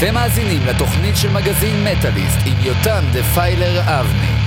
אתם מאזינים לתוכנית של מגזין מטאליסט עם יותם דפיילר אבני.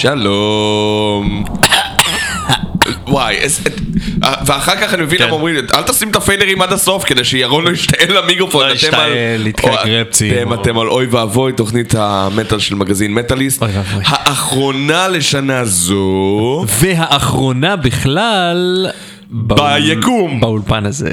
שלום. וואי, איזה... ואחר כך אני מבין כן. למה אומרים אל תשים את הפיידרים עד הסוף כדי שירון לא ישתעל למיקרופון. לא ישתעל, גרפצים, אתם- על אוי ואבוי, תוכנית המטאל של מגזין מטאליסט. האחרונה לשנה זו... והאחרונה בכלל... ביקום. באולפן הזה.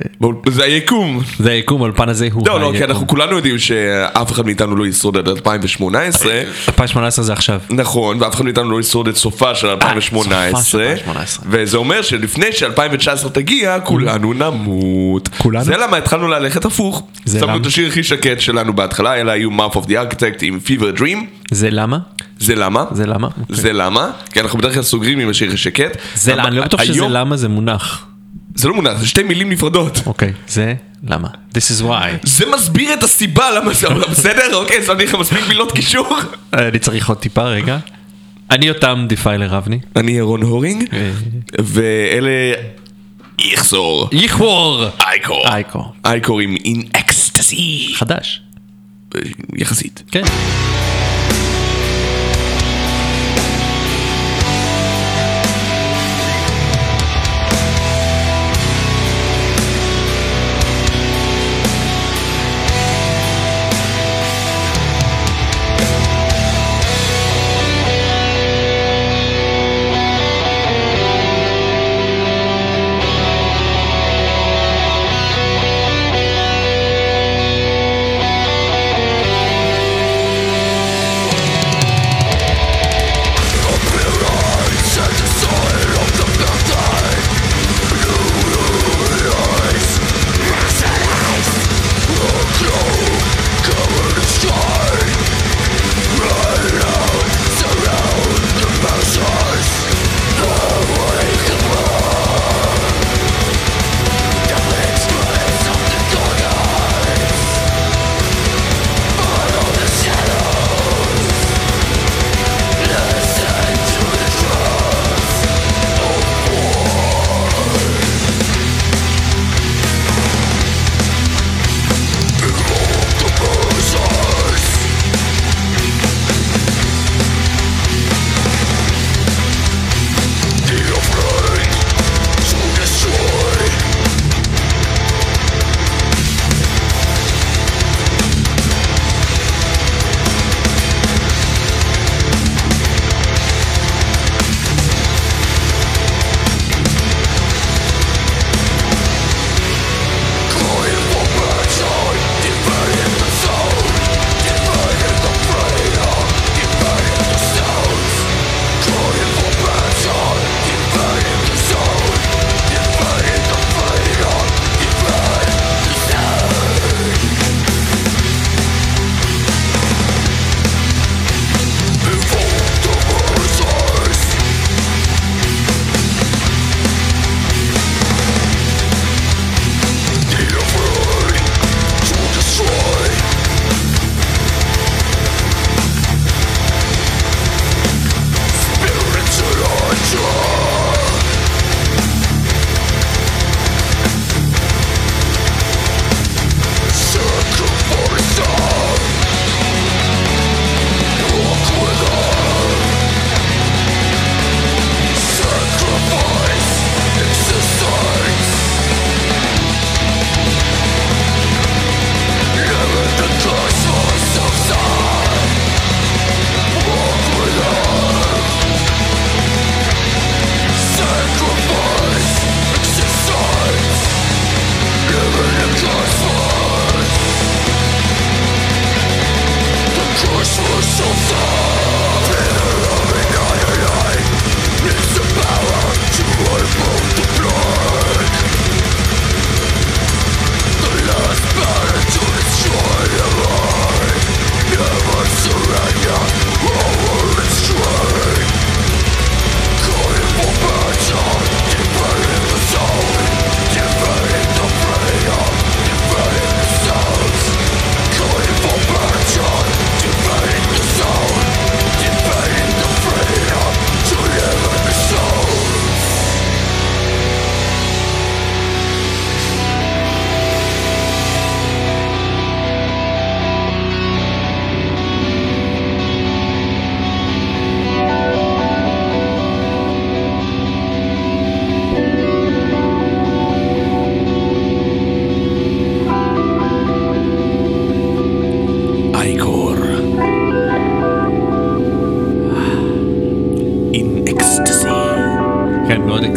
זה היקום. זה היקום, האולפן הזה הוא לא, לא, כי היקום. אנחנו כולנו יודעים שאף אחד מאיתנו לא ישרוד עד 2018. 2018 זה עכשיו. נכון, ואף אחד מאיתנו לא ישרוד את סופה של 2018. סופה של 2018. וזה אומר שלפני ש-2019 תגיע, כולנו נמות. כולנו? זה למה התחלנו ללכת הפוך. זה שמנו? את השיר הכי שקט שלנו בהתחלה, אלה היו Mouth of the Architect עם Fever Dream. זה למה? זה למה? זה למה? זה למה? כי אנחנו בדרך כלל סוגרים עם השיר הכי שקט. זה למה? אני לא בטוח שזה למה זה מונח. זה לא מונח, זה שתי מילים נפרדות. אוקיי, זה למה. This is why. זה מסביר את הסיבה למה זה, בסדר? אוקיי, שמתי לך מספיק מילות קישור. אני צריך עוד טיפה רגע. אני יותם דיפיילר אבני. אני ירון הורינג, אה. ואלה יחזור. יכבור! אייקור. אייקור. אייקור עם In Ecstasy. חדש. יחסית. כן.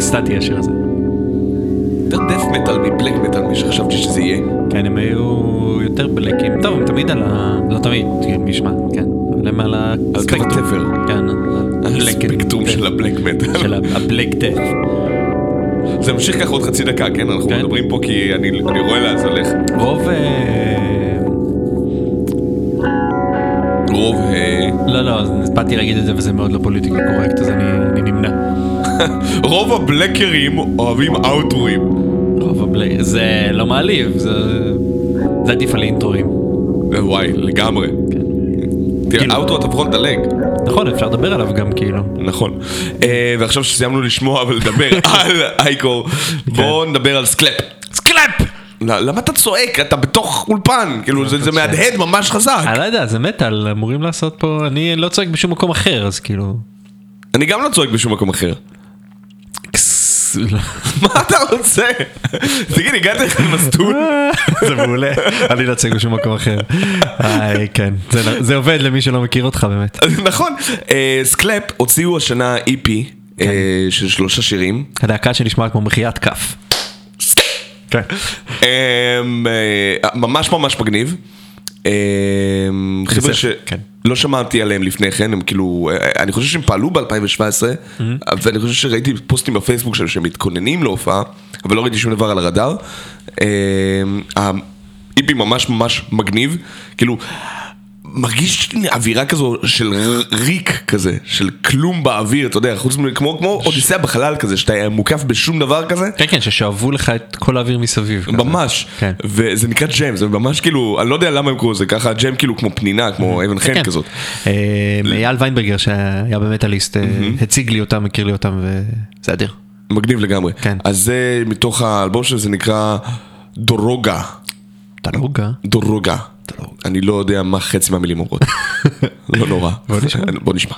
סטטי השיר הזה. יותר death metal מ black metal משחשבתי שזה יהיה. כן, הם היו יותר בלקים. טוב, הם תמיד על ה... לא תמיד, מי ישמע, כן. אבל הם על על התפר. כן. הספקטרום של ה black metal. של ה black death. זה ממשיך ככה עוד חצי דקה, כן? אנחנו כן. מדברים פה כי אני אני רואה לאן זה הולך. רוב... אה, רוב... אה, לא, לא, אז באתי להגיד את זה וזה מאוד לא politically correct, אז אני אני נמנע. רוב הבלקרים אוהבים אאוטרואים. רוב הבלק... זה לא מעליב, זה... זה עדיף על אינטרואים. וואי, לגמרי. כן. תראה, כאילו- אאוטו אתה יכול לדלג. נכון, אפשר לדבר עליו גם כאילו. נכון. אה, ועכשיו שסיימנו לשמוע ולדבר על אייקור, בואו נדבר על סקלאפ. סקלאפ! למה אתה צועק? אתה בתוך אולפן, כאילו זה זה מהדהד ממש חזק. אני לא יודע, זה מטאל, אמורים לעשות פה, אני לא צועק בשום מקום אחר, אז כאילו... אני גם לא צועק בשום מקום אחר. מה אתה רוצה? תגיד, הגעת לך למסטול? זה מעולה, אני לא צועק בשום מקום אחר. כן, זה- עובד למי שלא מכיר אותך באמת. נכון. אה, סקלאפ הוציאו השנה EP אה, של שלושה שירים. הלהקה שנשמעת כמו מחיאת כף. כן. אמ, אה, ממש ממש מגניב. אמ, חבר'ה שלא כן. שמעתי עליהם לפני כן, הם כאילו, אה, אני חושב שהם פעלו ב-2017, Mm-hmm. ואני חושב שראיתי פוסטים בפייסבוק שלהם שהם מתכוננים להופעה, אבל לא ראיתי שום דבר על הרדאר. אמ, ה-EP ממש ממש מגניב, כאילו, מרגיש אווירה כזו של ריק כזה, של כלום באוויר, אתה יודע, חוץ מ... כמו כמו אודיסאה בחלל כזה, שאתה מוקף בשום דבר כזה. כן, כן, ששאבו לך את כל האוויר מסביב. כזה. ממש, כן. וזה נקרא ג'ם, זה ממש כאילו, אני לא יודע למה הם קוראים לזה ככה, ג'ם כאילו כמו פנינה, כמו אבן חן כן. כזאת. אה, אייל ויינברגר שהיה במטאליסט אה, הציג לי אותם, מכיר לי אותם וזה אדיר. מגניב לגמרי. כן. אז זה מתוך האלבום שזה נקרא דורוגה. דרוגה. דורוגה. אני לא יודע מה חצי מהמילים אומרות. לא נורא. בוא נשמע.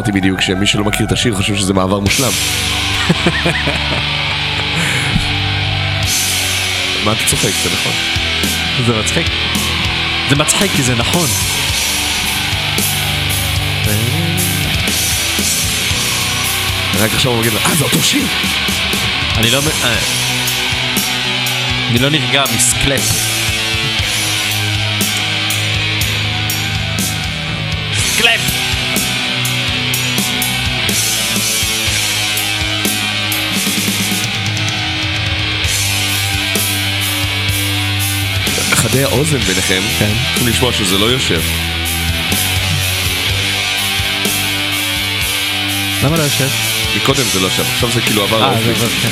אמרתי בדיוק שמי שלא מכיר את השיר חושב שזה מעבר מושלם. מה אתה צוחק? זה נכון. זה מצחיק. זה מצחיק כי זה נכון. רק עכשיו הוא מגיד לה, אה זה אותו שיר. אני לא... אה. אני לא נרגע מסקלפ. חדי האוזן ביניכם, כן. צריכים לשמוע שזה לא יושב. למה לא יושב? מקודם זה לא שם, עכשיו זה כאילו עבר אה. זה עבר, כן.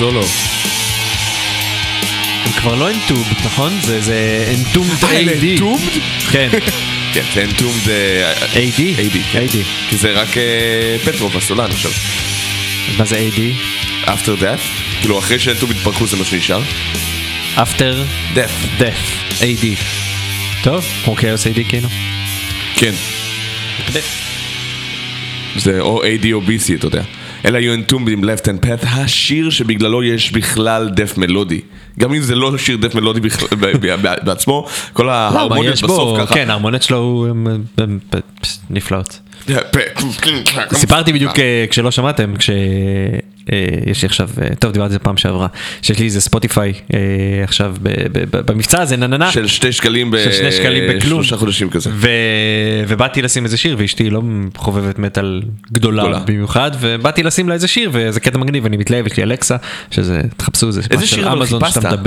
סולו. הם כבר לא אנטוב, נכון? זה אנטומד אה, AD. entombed? כן. כן, זה אנטומד... AD? AD. AD. כי זה רק אה, פטרוב הסולן עכשיו. מה זה AD? after death, כאילו אחרי שאנטומד התפרקו זה מה שנשאר. After death. death. AD. טוב, כמו כאוס AD כאילו. כן. זה או AD או BC, אתה יודע. אלא היו עם left and path, השיר שבגללו יש בכלל דף מלודי. גם אם זה לא שיר דף מלודי בעצמו, כל למה, ההרמוניות בסוף ככה. כן, ההרמוניות שלו הם- נפלאות. סיפרתי בדיוק אה, כשלא שמעתם, כשיש לי עכשיו, אה, טוב דיברתי על זה פעם שעברה, שיש לי איזה ספוטיפיי אה, עכשיו במבצע הזה נננה, של שתי שקלים ב... של שני שקלים בכלום, שלושה חודשים כזה. ובאתי לשים איזה שיר ואשתי לא חובבת מטאל גדולה. במיוחד ובאתי לשים לה איזה שיר וזה קטע מגניב אני מתלהב יש לי אלקסה שזה תחפשו זה איזה משהו שיר של אבל אמזון שאתה חיפשת?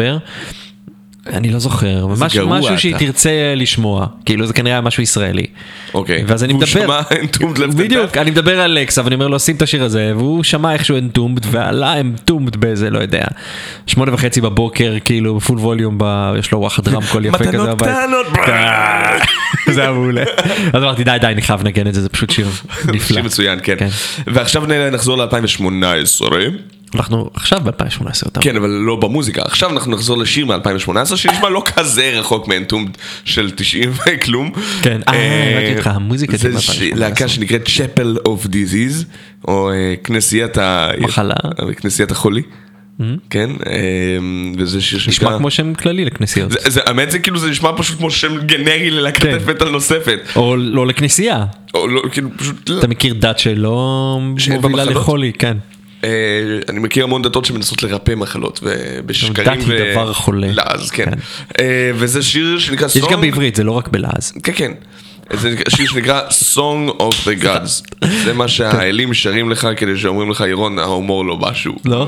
אני לא זוכר, גרוע משהו אתה. שהיא תרצה לשמוע, כאילו זה כנראה משהו ישראלי. אוקיי. ואז אני מדבר, שמע Entombed Left and בדיוק? אני מדבר על אלכסה ואני אומר לו שים את השיר הזה והוא שמע איכשהו אנטומד ועלה אנטומד באיזה לא יודע שמונה וחצי בבוקר כאילו בפול ווליום ב... יש לו וואחד רמקול יפה כזה מתנות. קטנות. זה היה מעולה. אז אמרתי די די אני חייב לנגן את זה זה פשוט שיר נפלא. שיר מצוין, כן. כן. ועכשיו נחזור ל-2018. אנחנו עכשיו ב-2018 אותם. כן, אבל לא במוזיקה. עכשיו אנחנו נחזור לשיר מ-2018, שנשמע לא כזה רחוק מאנטומד של 90 וכלום. כן, אה, הבנתי אותך, המוזיקה זה של ש- 2018. להקה שנקראת Chapel of Disease, או אה, כנסיית ה... מחלה. אה, כנסיית החולי. כן, אה, וזה שיר שנקרא... נשמע כמו שם כללי לכנסיות. האמת זה כאילו זה נשמע פשוט כמו שם גנרי ללהקת כן. מטאל נוספת. או לא לכנסייה. או לא, כאילו פשוט... אתה מכיר דת שלא מובילה? לחולי, כן. אה, אני מכיר המון דתות שמנסות לרפא מחלות, ובשקרים דת היא דבר חולה. לעז, כן. כן. אה, וזה שיר שנקרא יש גם בעברית, זה לא רק בלעז. כן, כן. זה שיר שנקרא Song of the Gods. זה מה שהאלים שרים לך כדי שאומרים לך, ירון, ההומור לא משהו. לא?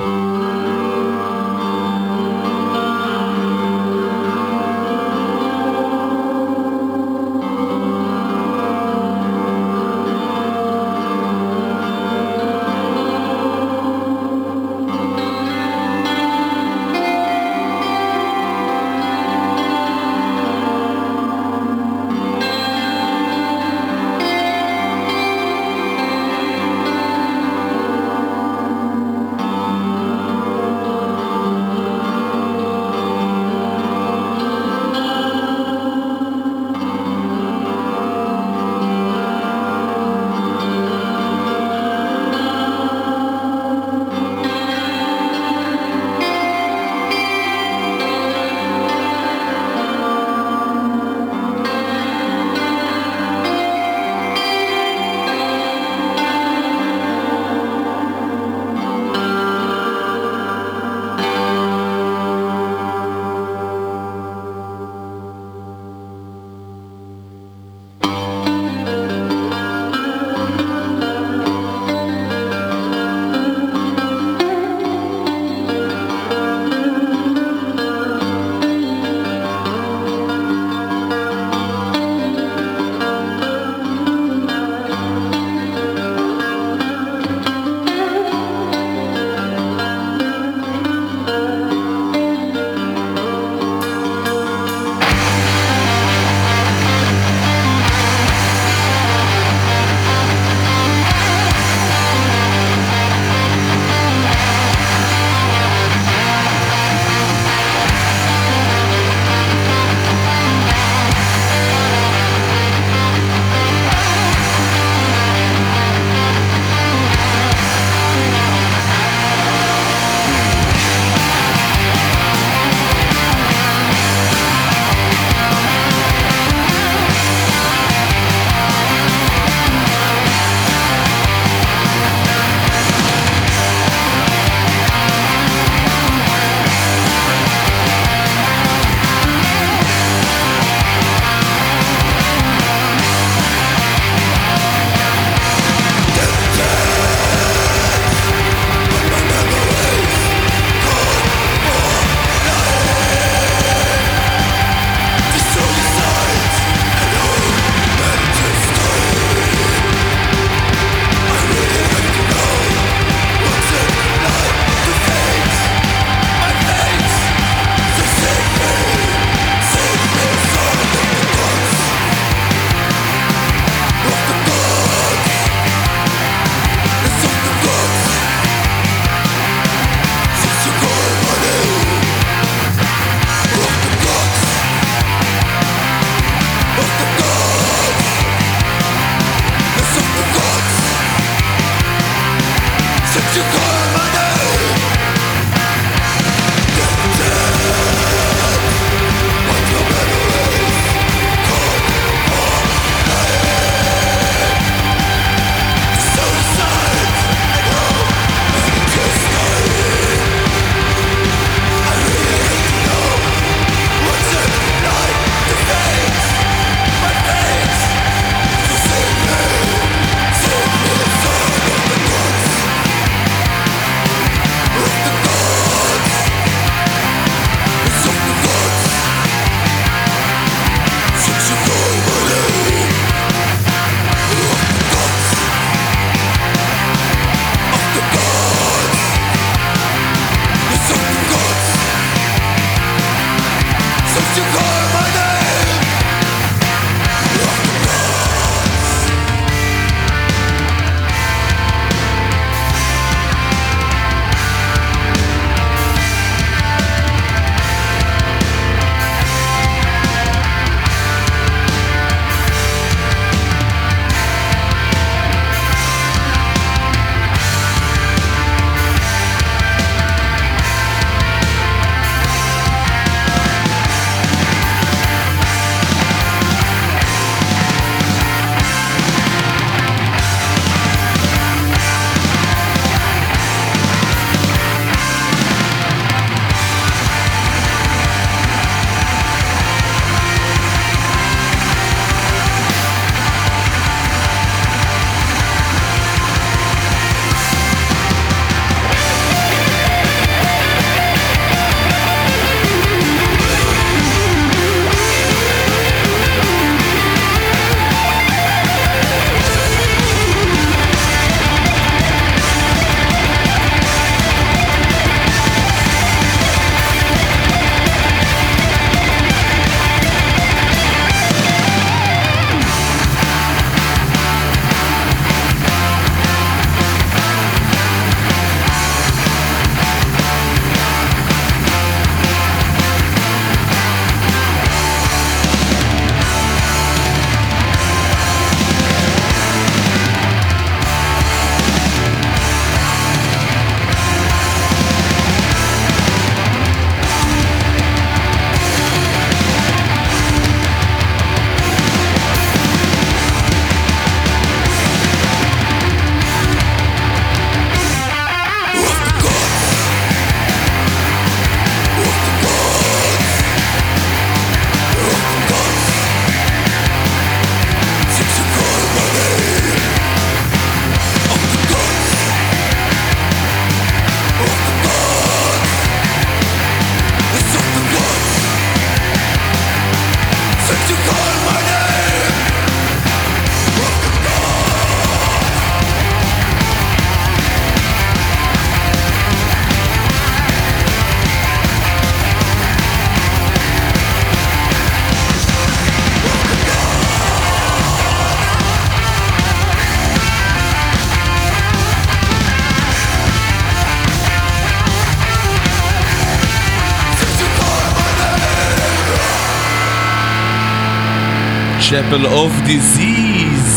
Chapel of Disease,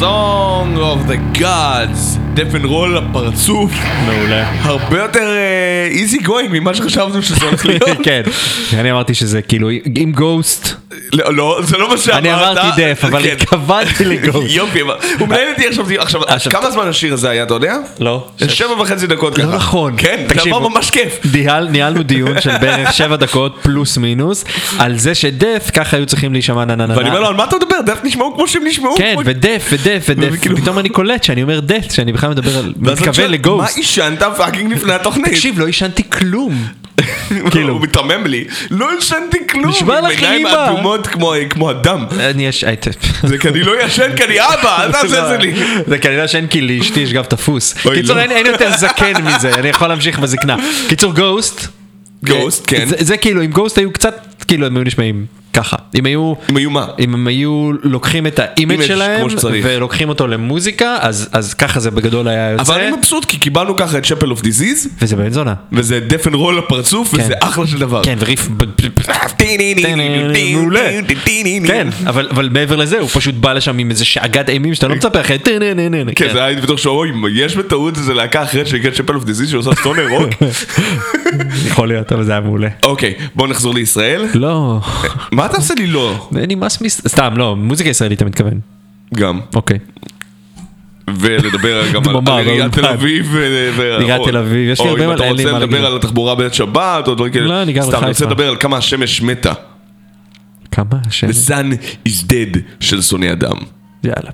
Song of the Gods, death'n'roll לפרצוף, מעולה. הרבה יותר easy going ממה שחשבנו שזה הולך להיות. כן, אני אמרתי שזה כאילו, עם גוסט, לא, לא, זה לא מה שאמרת. אני אמרתי Death, אבל כן. התכוונתי לגוסט. יופי, הוא מנהל איתי עכשיו, עכשיו, עכשיו- כמה זמן השיר הזה היה, אתה יודע? לא. שבע וחצי דקות ככה. לא נכון. כן, תקשיבו. ממש כיף. ניהל, ניהלנו דיון של בערך שבע דקות פלוס מינוס על זה ש Death ככה היו צריכים להישמע נה נה נה ואני אומר לו. על מה אתה מדבר? Death נשמעו כמו שהם נשמעו. כן ודף ודף ודף וכאילו- פתאום אני קולט שאני אומר Death שאני בכלל מדבר על מתכוון לגוסט. מה עישנת fucking לפני התוכנית? תקשיב לא עישנתי כלום. כאילו, הוא מתרמם לי, לא ישנתי כלום. נשמע יש לך עיניים אימא. אדומות כמו- אדם. אני יש... היית- זה כי אני לא ישן, כי אני אבא, אל תעשה את זה לי. זה כנראה שאין כי לאשתי יש גב תפוס. אוי, קיצור לא. אין יותר זקן מזה אני יכול להמשיך בזקנה. קיצור גוסט. גוסט, כן. זה כאילו אם גוסט היו קצת כאילו הם היו נשמעים ככה. אם היו... אם היו מה? אם הם היו לוקחים את ה image image שלהם. ולוקחים אותו למוזיקה אז אז ככה זה בגדול היה יוצא אבל אני מבסוט כי קיבלנו ככה את Chapel of Disease, וזה בן זונה. וזה death'n'roll לפרצוף, וזה אחלה של דבר. כן וריף מעולה. כן אבל אבל מעבר לזה הוא פשוט בא לשם עם איזה שאגת אימים שאתה לא מצפה אחרי כן, זה היה בטוח שאוי, יש בטעות איזה להקה אחרת שנקראת Chapel of Disease שעושה stoner rock. יכול להיות אבל זה היה מעולה. אוקיי, בוא נחזור לישראל. לא. מה אתה עושה לי לא? לי מס. סתם לא מוזיקה ישראלית אתה מתכוון. גם. אוקיי. ולדבר גם על עיריית. תל אביב. ו- עיריית או- תל אביב, יש לי או הרבה אם מה- אתה אין לי רוצה מה לדבר להגיד. על התחבורה בעת שבת או דברים כאלה. לא, אני גר סתם, אני רוצה בחיפה. לדבר על כמה השמש מתה. כמה השם? The sun is dead של שונא אדם. יאללה.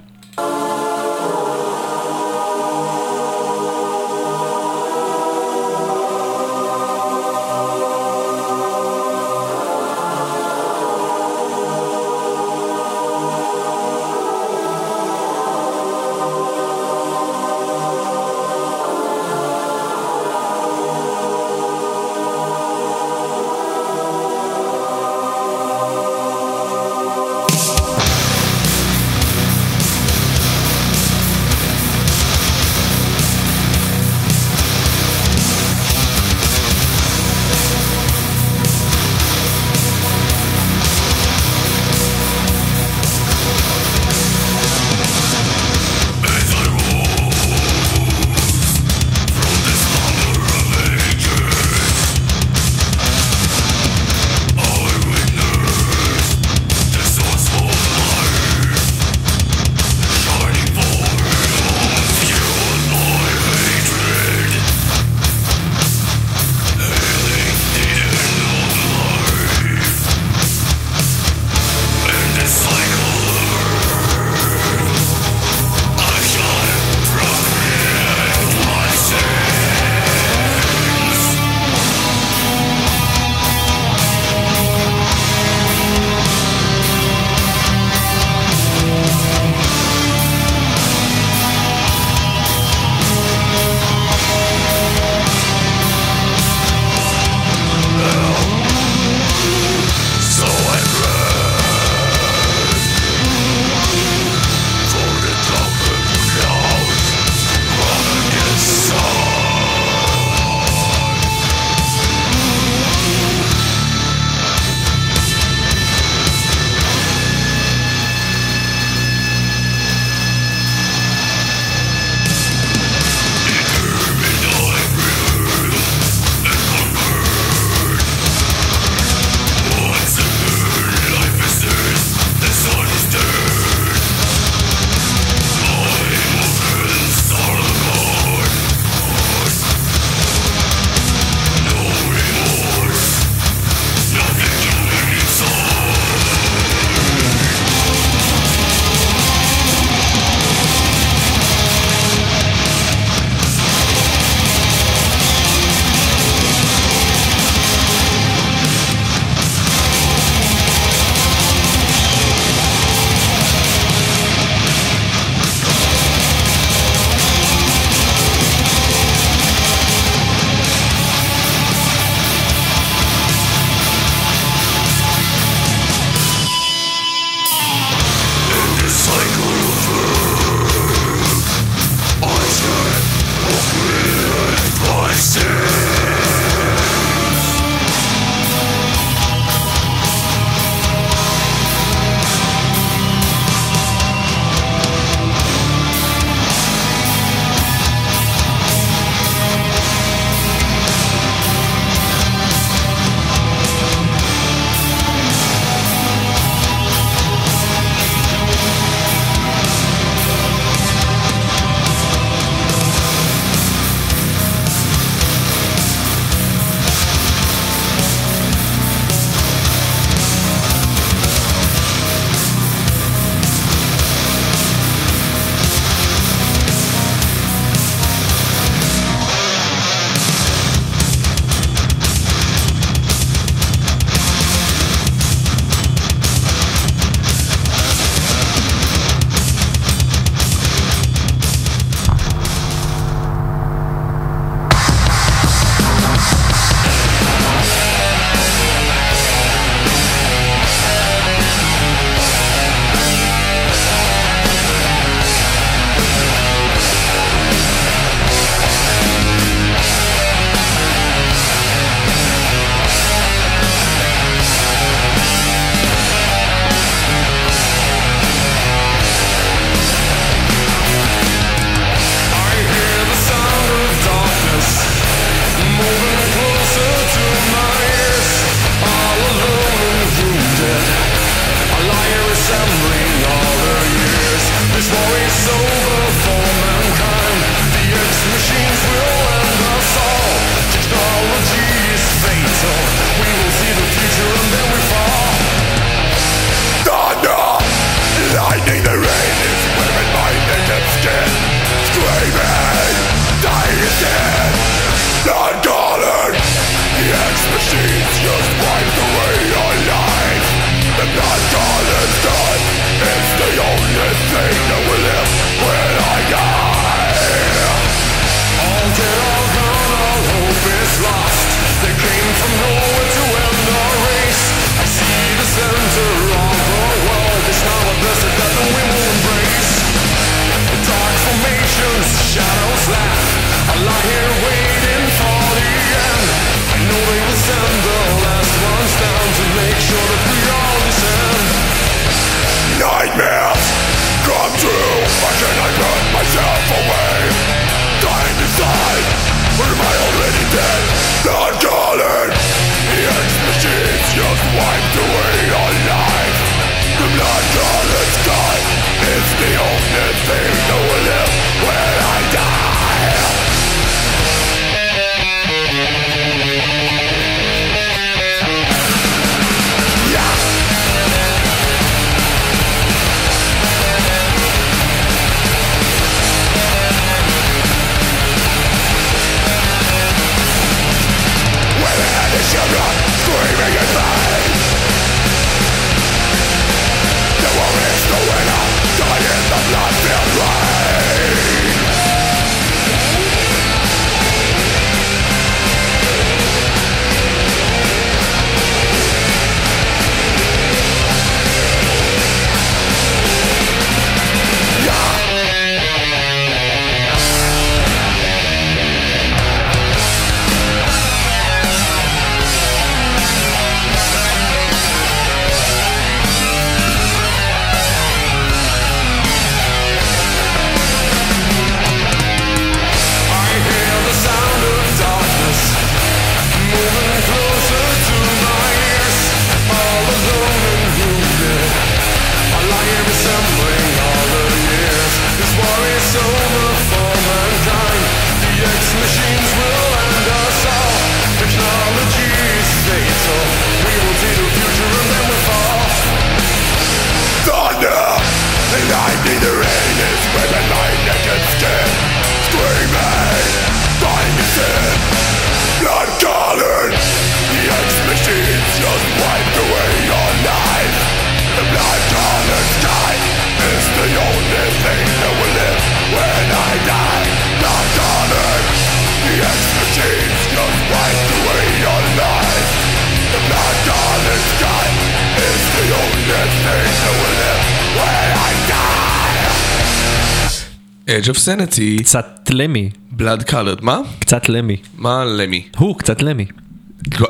Edge of Sanity, קצת למי, Blood Colored, מה? קצת למי. מה למי? הוא קצת למי.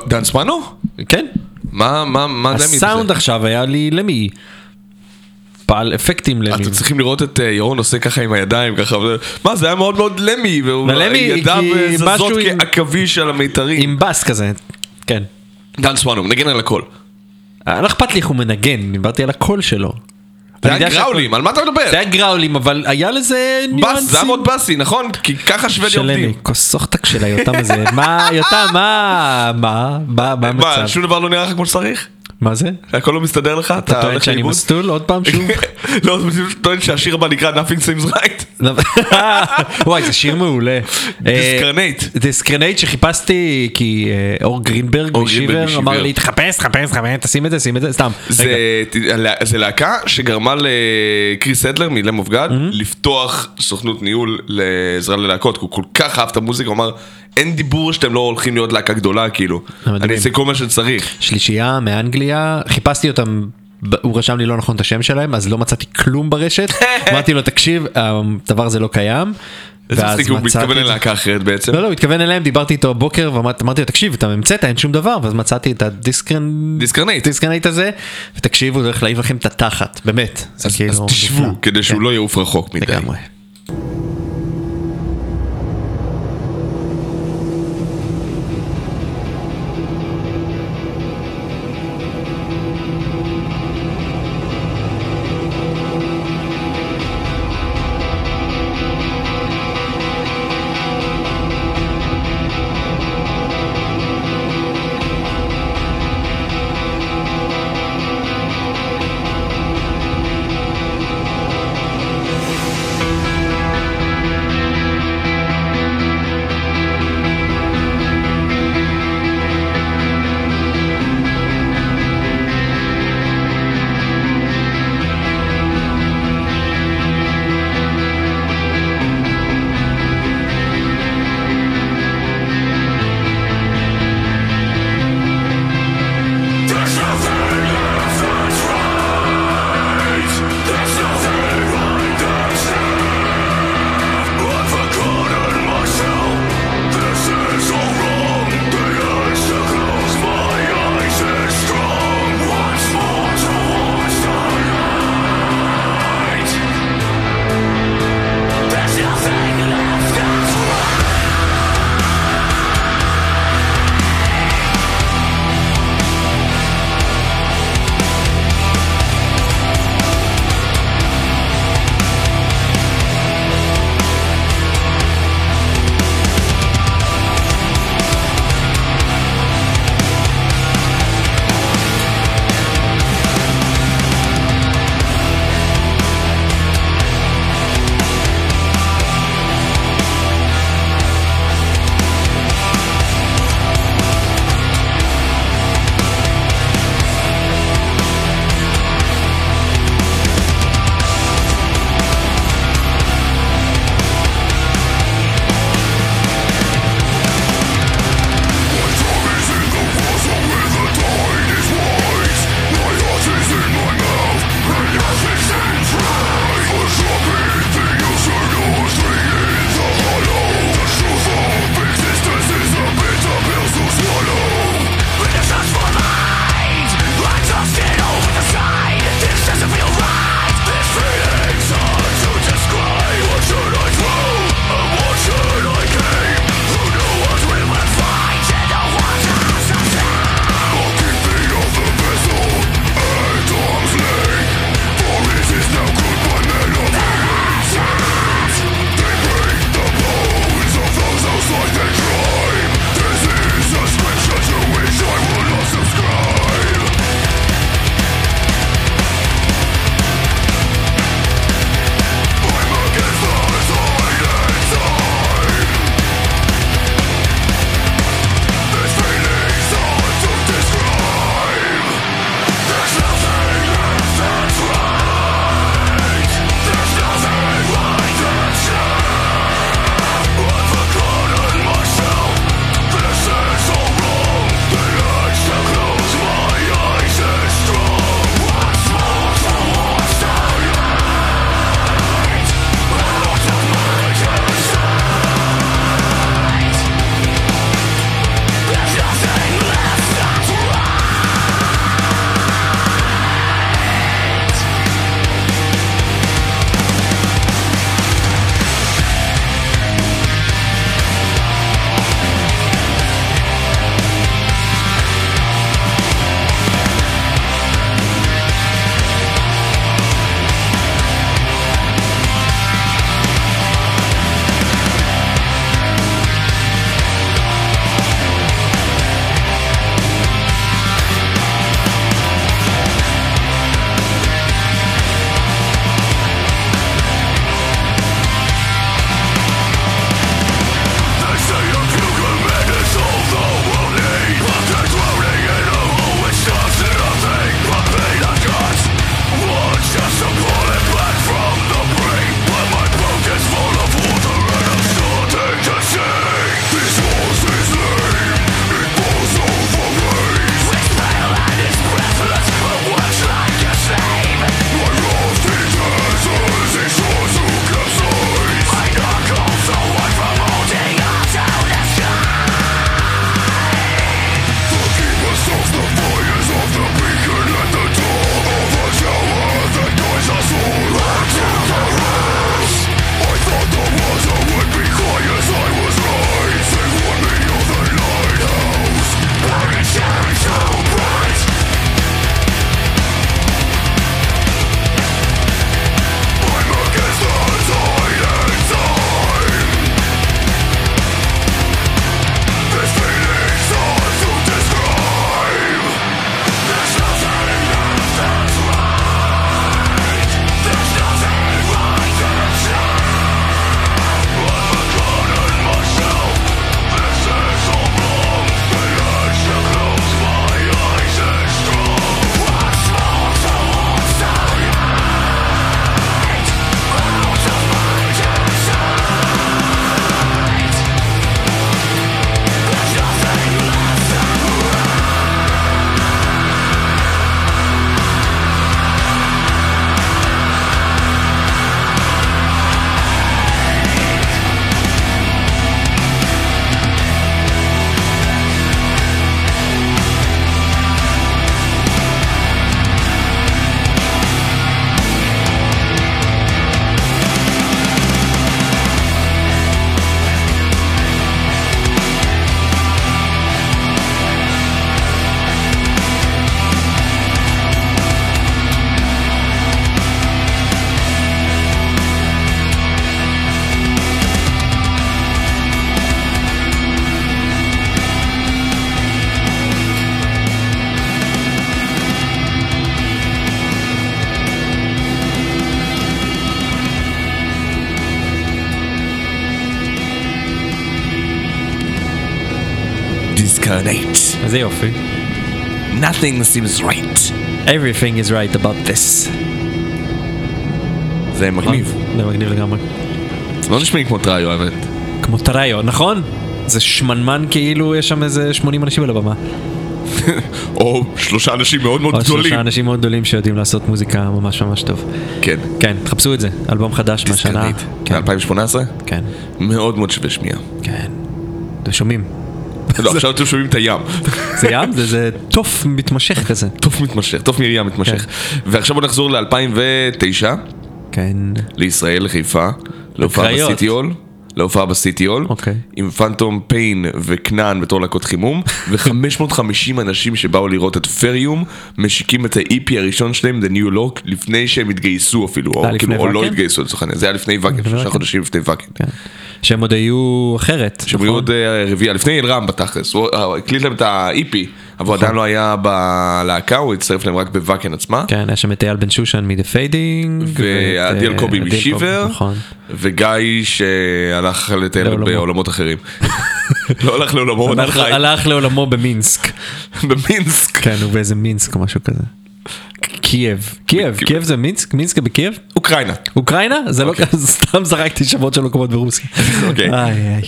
דן ספנו? כן. מה, מה, מה למי? הסאונד עכשיו היה לי למי. פעל אפקטים למי. אתם צריכים לראות את אה, ירון עושה ככה עם הידיים ככה, מה זה היה מאוד מאוד למי, והוא ידיו כי אה, זזות כעכביש על המיתרים. עם בס כזה. כן. דן ספנו, מנגן על הכל. אה, לא אכפת לי איך הוא מנגן, דיברתי על הקול שלו. זה היה גראולים, על מה אתה מדבר? זה היה גראולים, אבל היה לזה ניואנסים. בס, זה היה מאוד בסי, נכון? כי ככה שוודיה עובדים. למי, כוס סוחטק של היותם הזה. מה, יותם, מה, מה, מה, מה מה, המצב? שום דבר לא נראה לך כמו שצריך? מה זה? הכל לא מסתדר לך? אתה טוען שאני? מסטול עוד פעם שוב? לא, אתה טוען שהשיר הבא נקרא Nothing Seems Right? וואי זה שיר מעולה. דיסקרנייט. דיסקרנייט שחיפסתי כי אה, אור גרינברג משיבר. אמר לי תחפש תחפש תחפש תשים את זה שים את זה סתם. זה, להקה שגרמה לקריס אדלר מ Lamb of God לפתוח סוכנות ניהול לעזרה ללהקות, הוא כל כך אהב את המוזיקה, הוא אמר אין דיבור שאתם לא הולכים להיות להקה גדולה כאילו. אני אעשה כל מה שצריך. שלישייה מאנגליה חיפשתי אותם. הוא רשם לי לא נכון את השם שלהם אז לא מצאתי כלום ברשת אמרתי לו תקשיב הדבר הזה לא קיים. איזה מצחיק, הוא מתכוון. ללהקה אחרת בעצם. לא לא הוא התכוון אליהם דיברתי איתו בוקר ואמרתי לו תקשיב אתה המצאת אין שום דבר ואז מצאתי את הדיסקרן דיסקרנייט. דיסקרנייט הזה ותקשיבו זה הולך להעיף לכם את התחת באמת. אז כאילו תשבו. כדי שהוא כן, לא יעוף רחוק מדי. Nothing seems right. Everything is right about this. זה מגניב. זה מגניב לגמרי. לא נשמע לי כמו טראיו האמת. כמו טראיו, נכון? זה שמנמן כאילו יש שם איזה 80 אנשים על הבמה. או שלושה אנשים מאוד מאוד או גדולים. שלושה אנשים מאוד גדולים שיודעים לעשות מוזיקה ממש ממש טוב. כן. כן, תחפשו את זה, אלבום חדש מהשנה. כן, מ-2018? כן, מאוד מאוד שווה שמיעה. כן. אתם שומעים? לא, עכשיו אתם שומעים את הים. זה ים? זה- תוף מתמשך כזה. טוב מתמשך, טוב מים מתמשך. ועכשיו בוא נחזור ל-2009, כן. לישראל, לחיפה, להופעה. בסיטי הול. להופעה בסיטי הול, אוקיי. עם פנטום פיין וכנען בתור להקות חימום, ו-550 אנשים שבאו לראות את פריום, משיקים את ה-EP הראשון שלהם, The New Lock, לפני שהם התגייסו אפילו, או, לפני כאילו, או לא? התגייסו לצורך העניין, זה היה לפני ואקן, שלושה. חודשים לפני ואקן. שהם עוד היו אחרת. שהם נכון? היו עוד אה, רביעייה, לפני אלרם בתכלס, הוא אה, הקליט להם את ה-EP, אבל הוא עדיין לא היה בלהקה, הוא הצטרף להם רק בוואקן עצמה. כן, היה שם את אייל בן שושן מ-The Fading. ועדיאל קובי משיבר, נכון. וגיא שהלך לטייל. בעולמות אחרים. לא הלך לעולמו, הלך לעולמו במינסק. במינסק. כן, הוא באיזה מינסק או משהו כזה. קייב. קייב, קייב זה מינסק? מינסק בקייב? אוקראינה. אוקראינה? זה לא אוקיי. כזה, סתם זרקתי שמות של מקומות ברוסיה. אוקיי.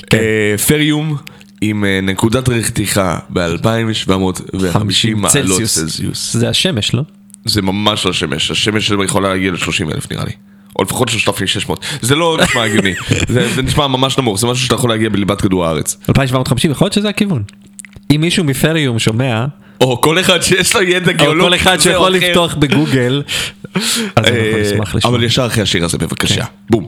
כן. אה, פריום עם אה, נקודת רתיחה ב-2750 מעלות. צלזיוס. זה השמש, לא? זה ממש לא שמש, השמש שלהם יכולה להגיע ל-30 אלף נראה לי. או לפחות 3,600. זה לא נשמע הגיוני. זה זה נשמע ממש נמוך, זה משהו שאתה יכול להגיע בליבת כדור הארץ. 2750, יכול להיות שזה הכיוון. אם מישהו מפריום שומע, או כל אחד שיש לו ידע או גיאולוגי. כל אחד או שיכול. לפתוח בגוגל, אז אנחנו אה, נשמח לשמוע. אבל ישר אחרי השיר הזה בבקשה. בום.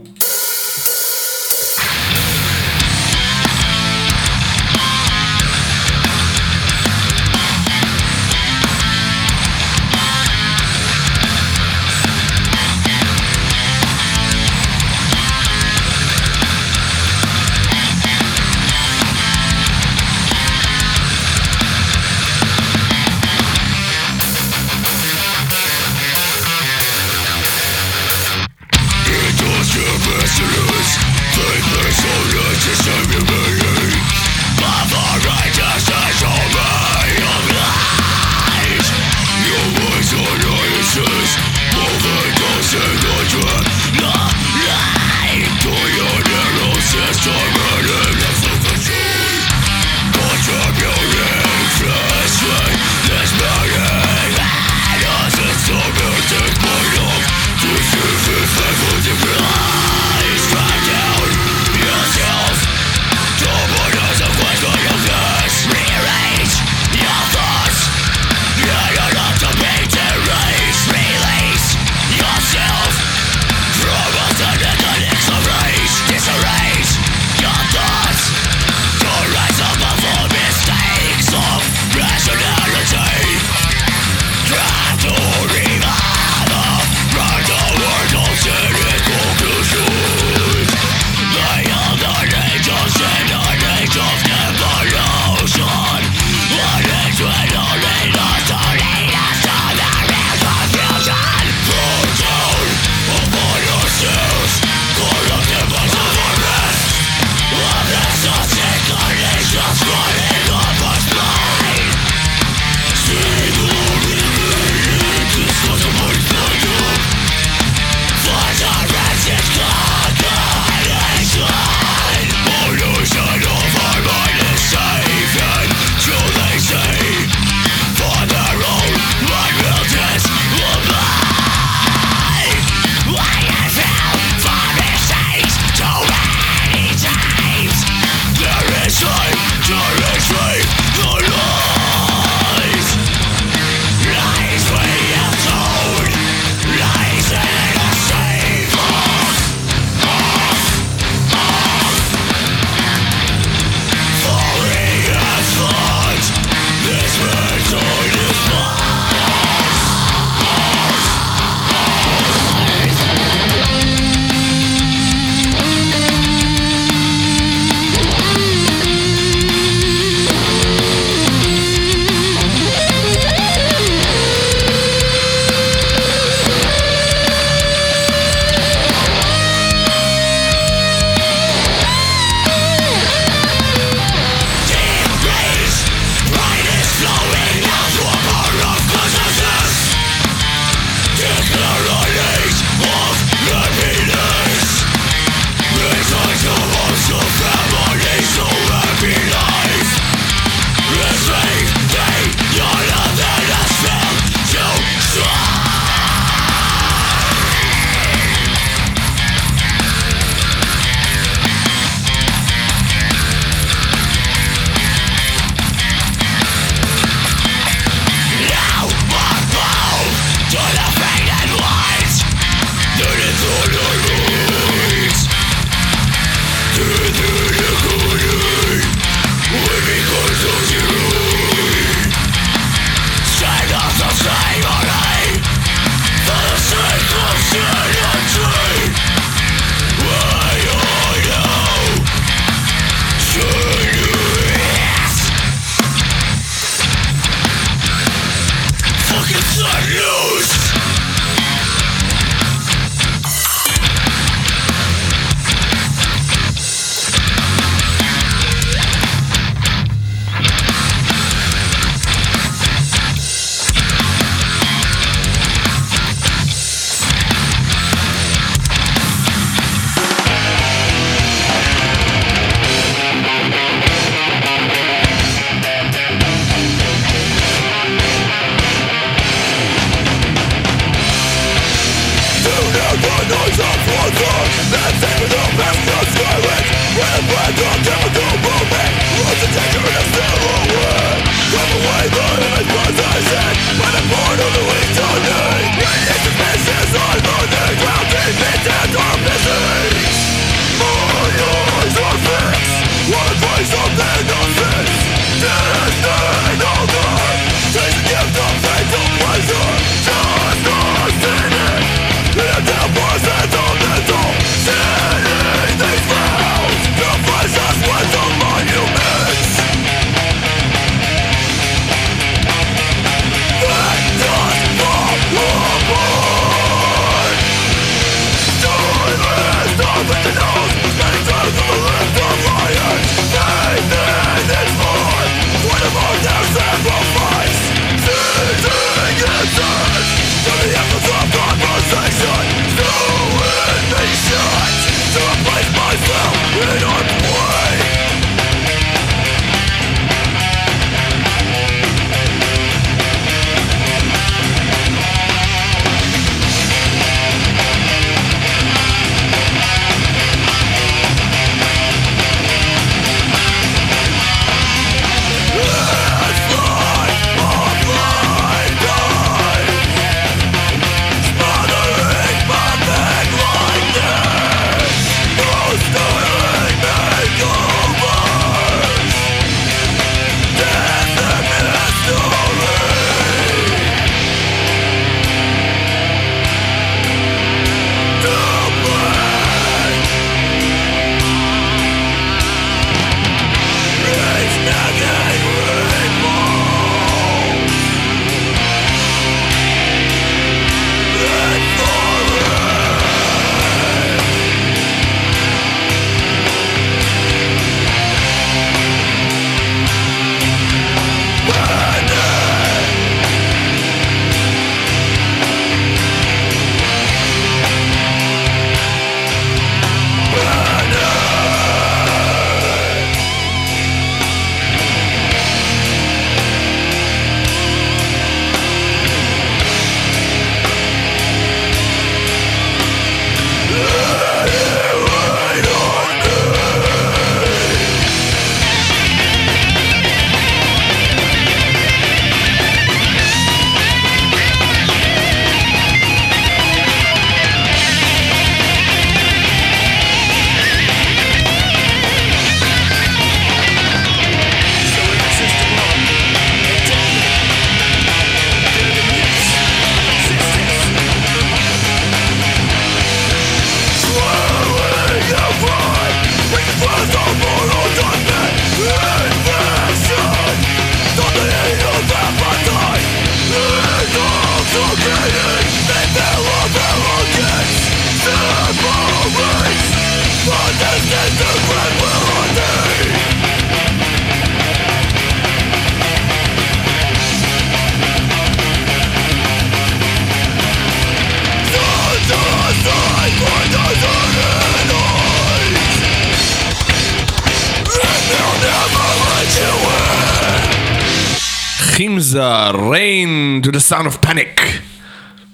Sound of panic.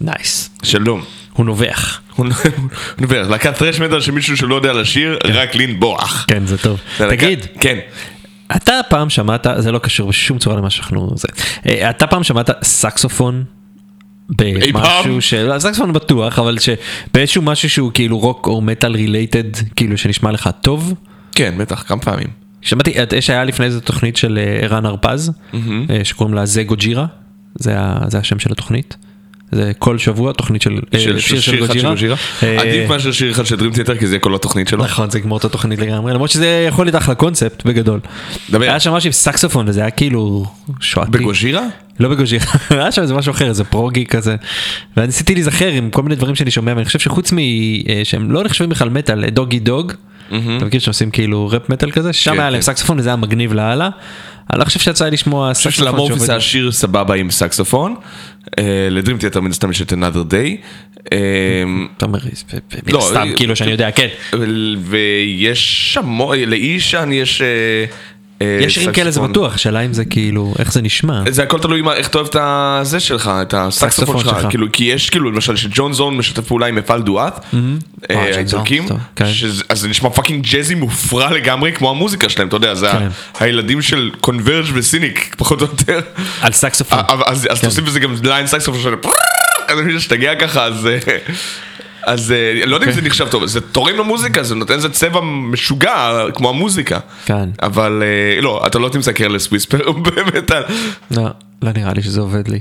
נייס. שלום. הוא נובח. הוא נובח, להקת טרש מטאל שמישהו שלא יודע לשיר, רק לנבוח. כן, זה טוב. תגיד, כן. אתה פעם שמעת, זה לא קשור בשום צורה למה שאנחנו... אה, אתה פעם שמעת סקסופון? במשהו ש... לא, סקסופון בטוח, אבל שבאיזשהו משהו שהוא כאילו רוק או מטאל related, כאילו שנשמע לך טוב? כן, בטח, כמה פעמים. שמעתי, את- יש היה לפני איזה תוכנית של אה, ערן הרפז, אה, שקוראים לה זה גוג'ירה, זה ה- זה השם של התוכנית. זה כל שבוע תוכנית של אה, של שיר שיר אחד של גוג'ירה. אה, עדיף מאשר שיר אחד של דרים תיאטר, כי זה כל התוכנית שלו. נכון, זה כמו אותו תוכנית לגמרי, למרות שזה יכול להיות אחלה קונספט בגדול. דבר. היה שם משהו עם סקסופון וזה היה כאילו שועתי. בגוז'ירה? לא בגוז'ירה, היה שם איזה משהו אחר, איזה פרוגי כזה. וניסיתי להיזכר עם כל מיני דברים שאני שומע, ואני חושב שחוץ מ... אה, שהם לא נחשבים בכלל מטאל, דוגי דוג, אתה מכיר שעושים כאילו ראפ מטאל כזה, שם כן, היה להם כן. סקסופון וזה היה מגניב לאללה. אני לא חושב שיצא לי לשמוע אני חושב סקסופון שלמורפיס שעובד- היה שיר סבבה עם סקסופון. אה, לדרים תיאטר מן הסתם יש את another day. אה, אתה אומר, מן לא, הסתם, אה, כאילו שאני יודע, כן. ויש המון, לאישן יש... אה, אה, יש שירים כאלה זה. בטוח, שאלה אם זה כאילו, איך זה נשמע. זה הכל תלוי מה- איך אתה אוהב את הזה שלך, את הסקסופון סקסופון שלך, שלך. כאילו, כי יש כאילו למשל שג'ון זון משתף פעולה עם מפעל דואט, אה, ג'ון זון, האיטלקים, טוב, כן. שזה- אז זה נשמע פאקינג ג'אזי מופרע לגמרי כמו המוזיקה שלהם, אתה יודע, זה ה- כן. הילדים של Converge ו Cynic, פחות או יותר. על סקסופון. אה, אבל- אז אז כן. תוסיף לזה גם line סקסופון של אז ככה, אז... אה, אז אה, לא יודע אם אוקיי. זה נחשב טוב, זה תורם למוזיקה, זה נותן איזה צבע משוגע כמו המוזיקה. כן. אבל אה, לא, אתה לא תמצא Careless Whisper באמת. על- לא, לא נראה לי שזה עובד לי.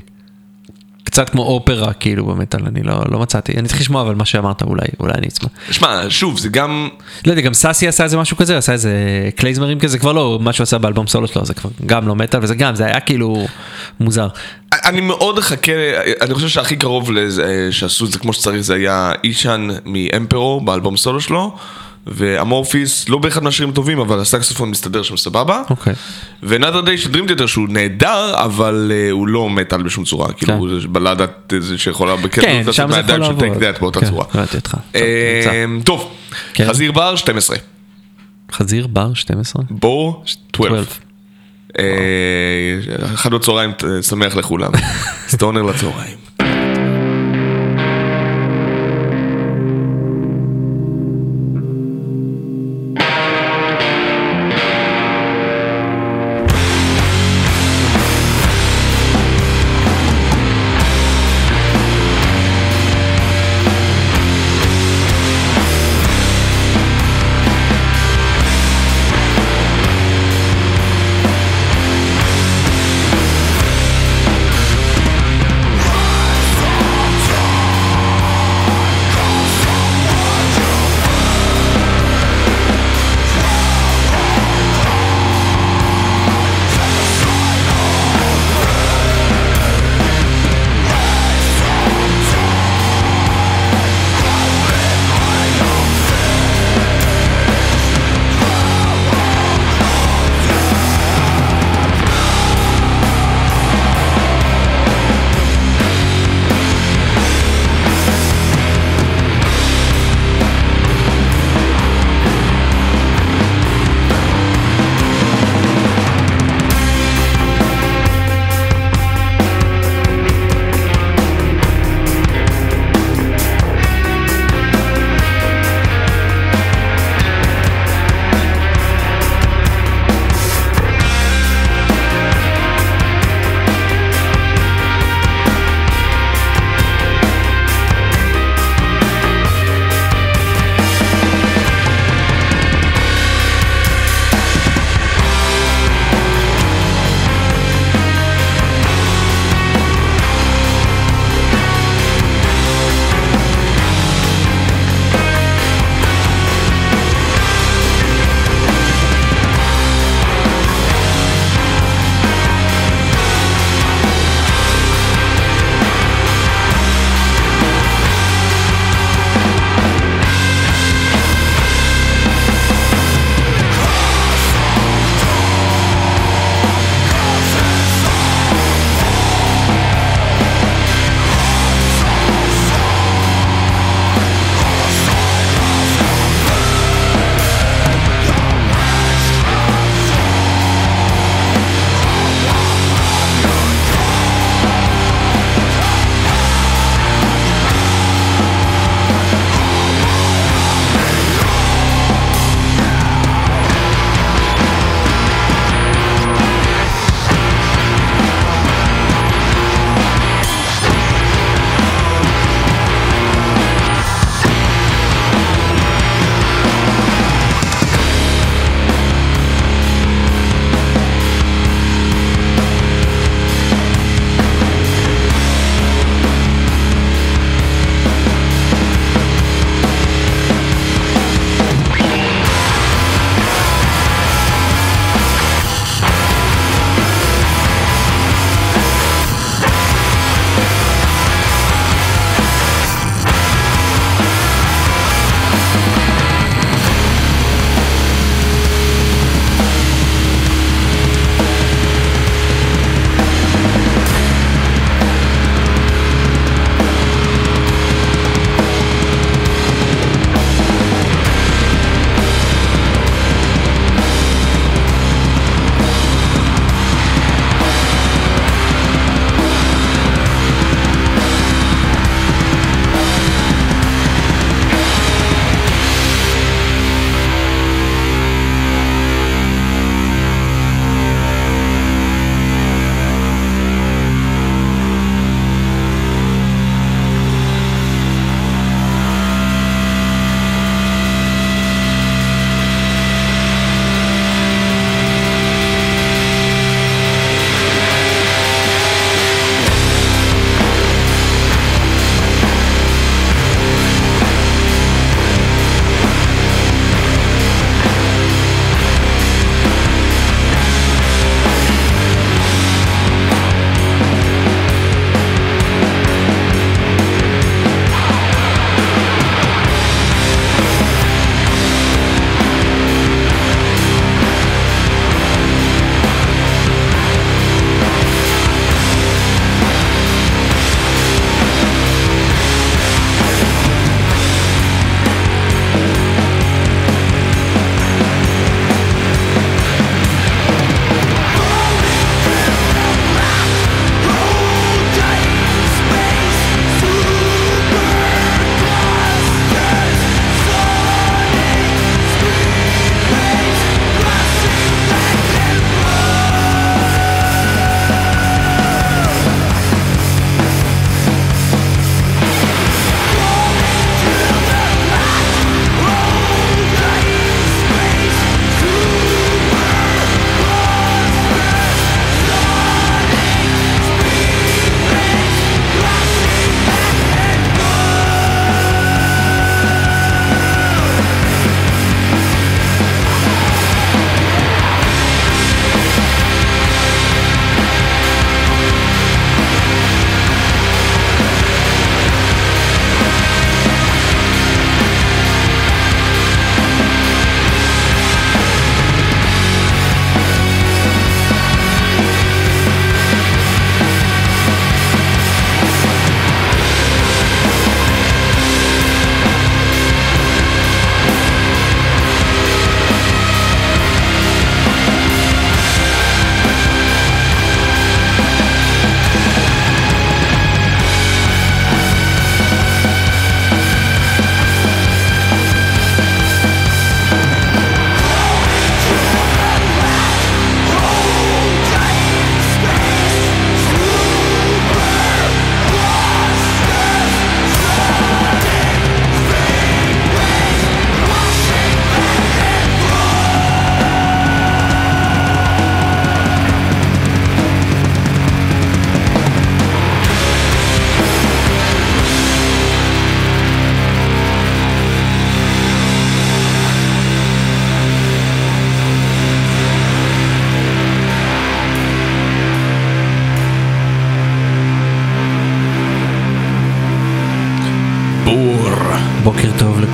קצת כמו אופרה כאילו במטאל, אני לא, לא מצאתי, אני צריך לשמוע אבל מה שאמרת אולי, אולי אני אמצא. שמע, שוב, זה גם... לא יודע, גם סאסי עשה איזה משהו כזה, עשה איזה קלייזמרים כזה, כבר לא, מה שהוא עשה באלבום סולו שלו, זה כבר גם לא מטאל, וזה גם, זה היה כאילו מוזר. אני מאוד אחכה, אני חושב שהכי קרוב לזה, שעשו את זה כמו שצריך זה היה אישן מאמפרו באלבום סולו שלו ואמורפיס, לא באחד מהשירים טובים, אבל הסקסופון מסתדר שם סבבה. אוקיי. ו-Another Day של Theater שהוא נהדר, אבל אה, הוא לא מטאל בשום צורה, כאילו זה בלדת זה שיכולה בקטע כן, יכול לעבוד. של Take That באותה כן, צורה. הבנתי אותך. טוב, אה. טוב, כן. חזיר בר 12, חזיר בר 12? בור 12. 12. אה, אחד בצהריים אה, שמח לכולם. סטונר לצהריים.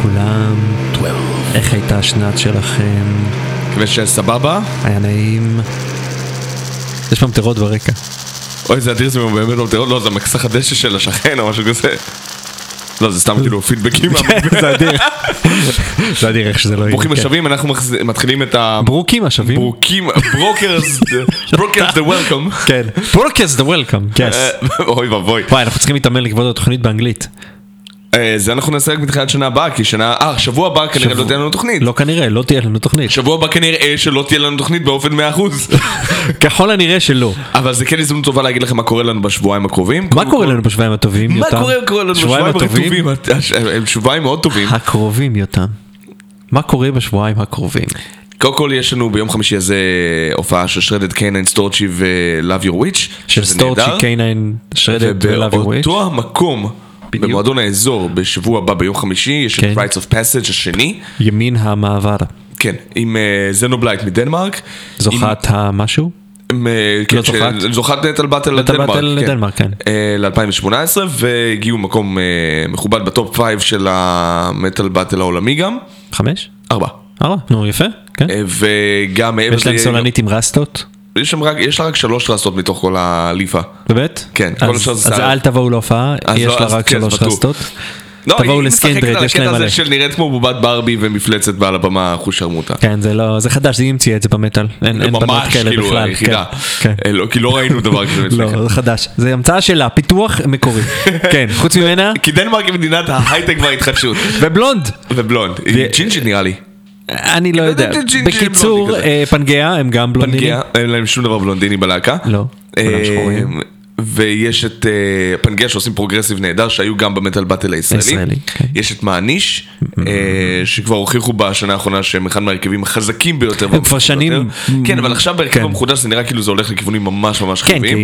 לכולם. איך הייתה השנת שלכם? מקווה שסבבה. היה נעים. יש ממטרות ברקע. אוי, זה אדיר, זה באמת ממטרות, לא, זה מכסח הדשא של השכן או משהו כזה. לא, זה סתם כאילו פידבקים. זה אדיר. זה אדיר איך שזה לא יהיה. ברוכים כן. השבים, אנחנו מתחילים את ה... ברוקים השווים? ברוקים, ברוקרס, ברוקרס the welcome. כן. the welcome. Yes. אה, אוי ואבוי. וואי אנחנו צריכים להתאמן לכבוד התוכנית באנגלית. אה, זה אנחנו נעשה רק בתחילת שנה הבאה, כי שנה... אה, שבוע הבא כנראה לא תהיה לנו תוכנית. לא כנראה לא תהיה לנו תוכנית. שבוע הבא כנראה שלא תהיה לנו תוכנית באופן 100%. ככל הנראה שלא. אבל זה כן הזדמנות טובה להגיד לכם מה קורה לנו בשבועיים הקרובים. מה קורה לנו בשבועיים הטובים? מה יותם? קורה קורה לנו שבועיים בשבועיים הטובים? הם שבועיים מאוד טובים. הקרובים יותם. מה קורה בשבועיים הקרובים? קודם כל יש לנו ביום חמישי הזה הופעה של שרדד קיינן סטורצ'י ו-Love Your Witch. של שזה סטורצ'י. קיינן שרדת ולאבי וויץ'. ובאותו המקום, בדיוק. במועדון האזור, בשבוע הבא ביום חמישי, יש את כן. Rights of Passage השני. ימין המעבר. כן, עם זנובלייט מדנמרק. זוכת המשהו? עם, אה, כן, לא זוכת? זוכת נטל באטל לדנמרק. באטל לדנמרק, כן. ל-2018, והגיעו מקום אה, מכובד בטופ 5 של המטל באטל העולמי גם. חמש? ארבע. ארבע? נו יפה, כן. אה, וגם מעבר יש להם סולנית עם רסטות? יש רק, יש לה רק שלוש רסטות מתוך כל הליפה. באמת? כן, אז- זה אז. אל תבואו להופעה, יש לא, לה רק כן, שלוש. רסטות. לא, תבואו היא משחקת לסקינדרד, על יש להם הקטע מלא. הזה של נראית כמו בובת ברבי ומפלצת ועל הבמה אחוז שרמוטה. כן, זה לא, זה חדש, היא המציאה את זה במטאל. אין אין בנות ממש כאלה כאילו בכלל. היחידה. כן, אה, לא, כי לא ראינו דבר כזה כן. לא, זה חדש. זה המצאה שלה, פיתוח מקורי. כן, חוץ ממנה, כי דנמרק היא מדינת ההייטק וההתחדשות. ובלונד. ובלונד. היא ג'ינג'ית נראה לי. אני לא יודע. ג'ינג'י בקיצור. אה, פנגאה הם גם בלונדינים. פנגיה, אין להם שום דבר בלונדיני בלהקה. לא, אה. ויש את אה, פנגיה שעושים פרוגרסיב נהדר שהיו גם ב Metal Battle הישראלי. כן. יש את מעניש אה, שכבר הוכיחו בשנה האחרונה שהם אחד מהרכבים החזקים ביותר. הם כבר שנים-. כן אבל עכשיו בהרכב כן. המחודש זה נראה כאילו זה הולך לכיוונים ממש ממש כן, חיוביים.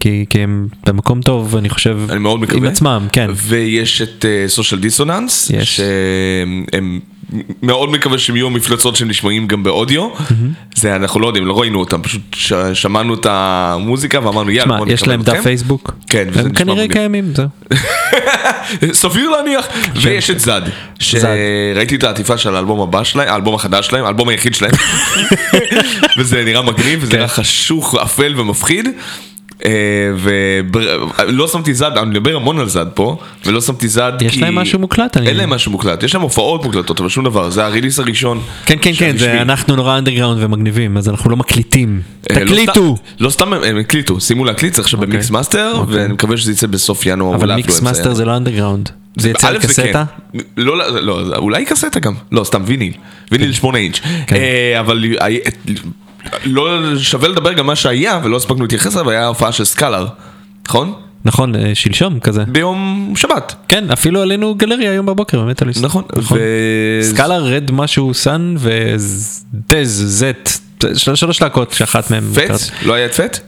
כי- הם במקום טוב, אני חושב, אני מאוד מקווה. עם עצמם, כן. ויש את Social Dissonance. שהם מאוד מקווה שהם יהיו המפלצות שהם נשמעים גם באודיו. זה אנחנו לא יודעים, לא ראינו אותם, פשוט ש- שמענו את המוזיקה ואמרנו יאללה בוא יש נקבל להם דף אתכם." פייסבוק? כן, וזה הם נשמע כנראה מגניב. קיימים, זהו. סביר להניח. ויש את זד, שראיתי את העטיפה של האלבום הבא שלהם, האלבום החדש שלהם, האלבום היחיד שלהם. וזה נראה מגניב, וזה כן. נראה חשוך, אפל ומפחיד. ולא שמתי זד, אני מדבר המון על זד פה, ולא שמתי Z כי... יש להם משהו מוקלט, אין להם משהו מוקלט, יש להם הופעות מוקלטות, אבל שום דבר, זה ה release הראשון. כן, כן, כן. זה אנחנו נורא אנדרגראונד ומגניבים, אז אנחנו לא מקליטים. אה, לא תקליטו! לא סתם הם- הקליטו, סיימו להקליט, זה עכשיו אוקיי. ב mix master, אוקיי. ואני מקווה שזה יצא בסוף ינואר. אבל אולי mix master זה לא אנדרגראונד. זה יצא על קסטה? כן. לא, לא, לא, אולי קסטה גם. לא, סתם ויניל. ויניל 8 אינץ'. כן. אה, אבל לא שווה לדבר גם מה שהיה, ולא הספקנו להתייחס אליו, היה הופעה של סקאלר. נכון? נכון, אה, שלשום כזה. ביום שבת. כן, אפילו עלינו גלריה היום בבוקר במטאליסט. נכון. ו- סקאלה רד משהו סאן ודז זט. של- שלוש להקות שאחת מהן. פט? לא היה את פט?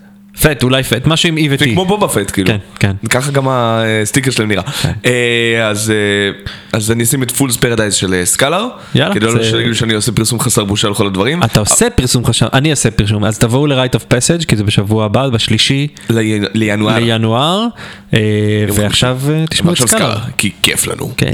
פט, אולי פט, משהו עם אי זה וטי. כמו בובה פט כאילו. כן, כן. ככה גם הסטיקר שלהם נראה. אה, אז אה, אז אני אשים את פולס פרדייז של אה, סקאלר. יאללה, כדי לא זה- שיגידו שאני עושה פרסום חסר בושה לכל הדברים. אתה עושה פרסום חשב, אני אעשה פרסום, אז תבואו ל-Right of Passage כי זה בשבוע הבא, בשלישי לי- לינואר. לינואר, אה, ועכשיו אה, תשמעו את. סקאלר, כי כיף לנו. כן.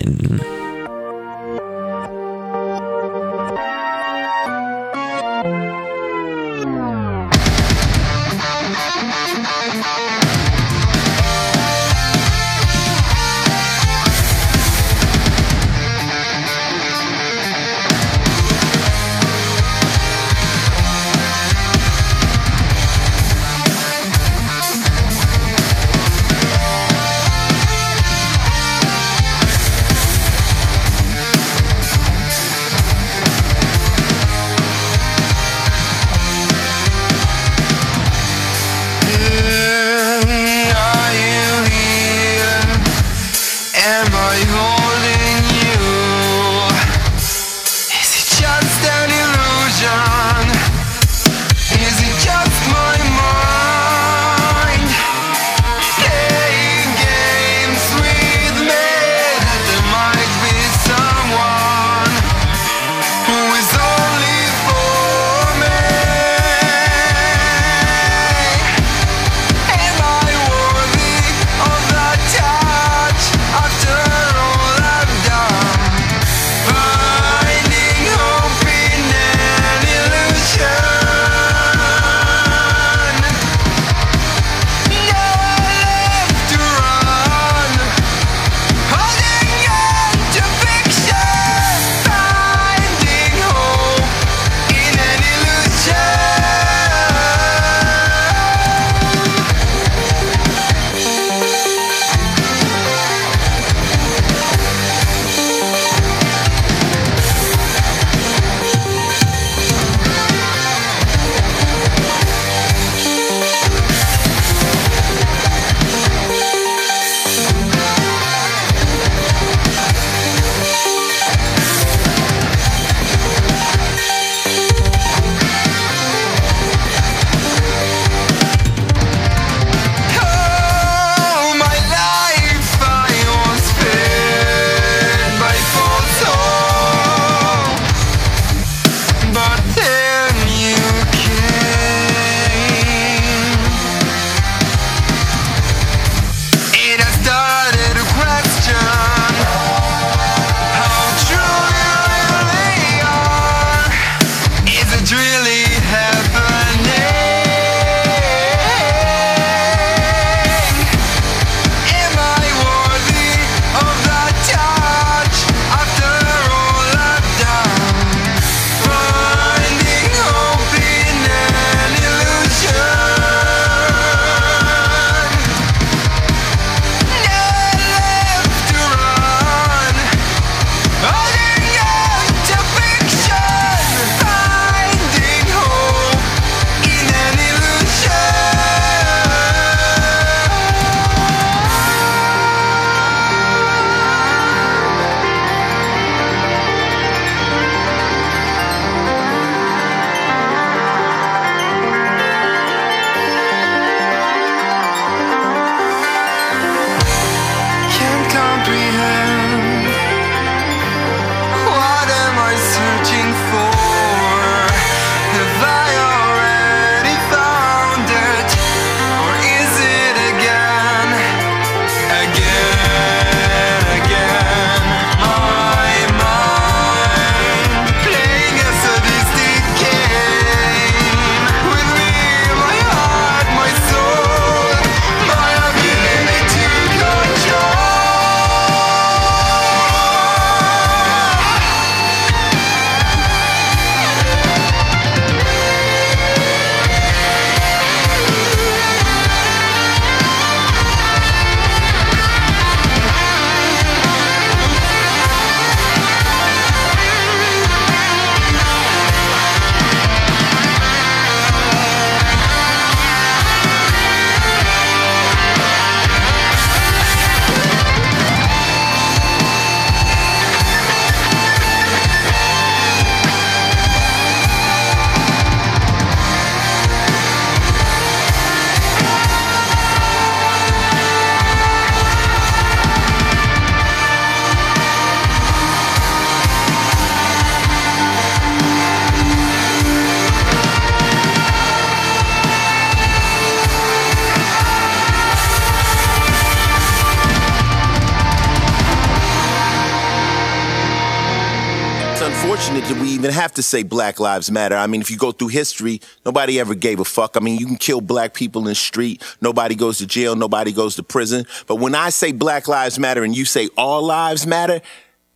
say Black Lives Matter. I mean, if you go through history, nobody ever gave a fuck. I mean, you can kill black people in the street. Nobody goes to jail. Nobody goes to prison. But when I say Black Lives Matter and you say all lives matter,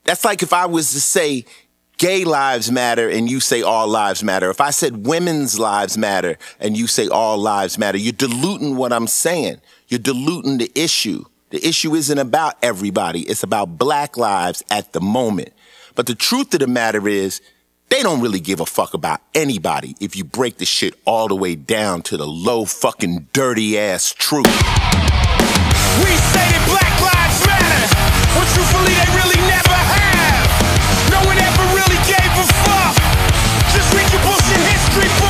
that's like if I was to say gay lives matter and you say all lives matter. If I said women's lives matter and you say all lives matter, you're diluting what I'm saying. You're diluting the issue. The issue isn't about everybody. It's about black lives at the moment. But the truth of the matter is, they don't really give a fuck about anybody if you break the shit all the way down to the low fucking dirty ass truth. We say that Black Lives Matter, but truthfully they really never have. No one ever really gave a fuck. Just read your bullshit history books.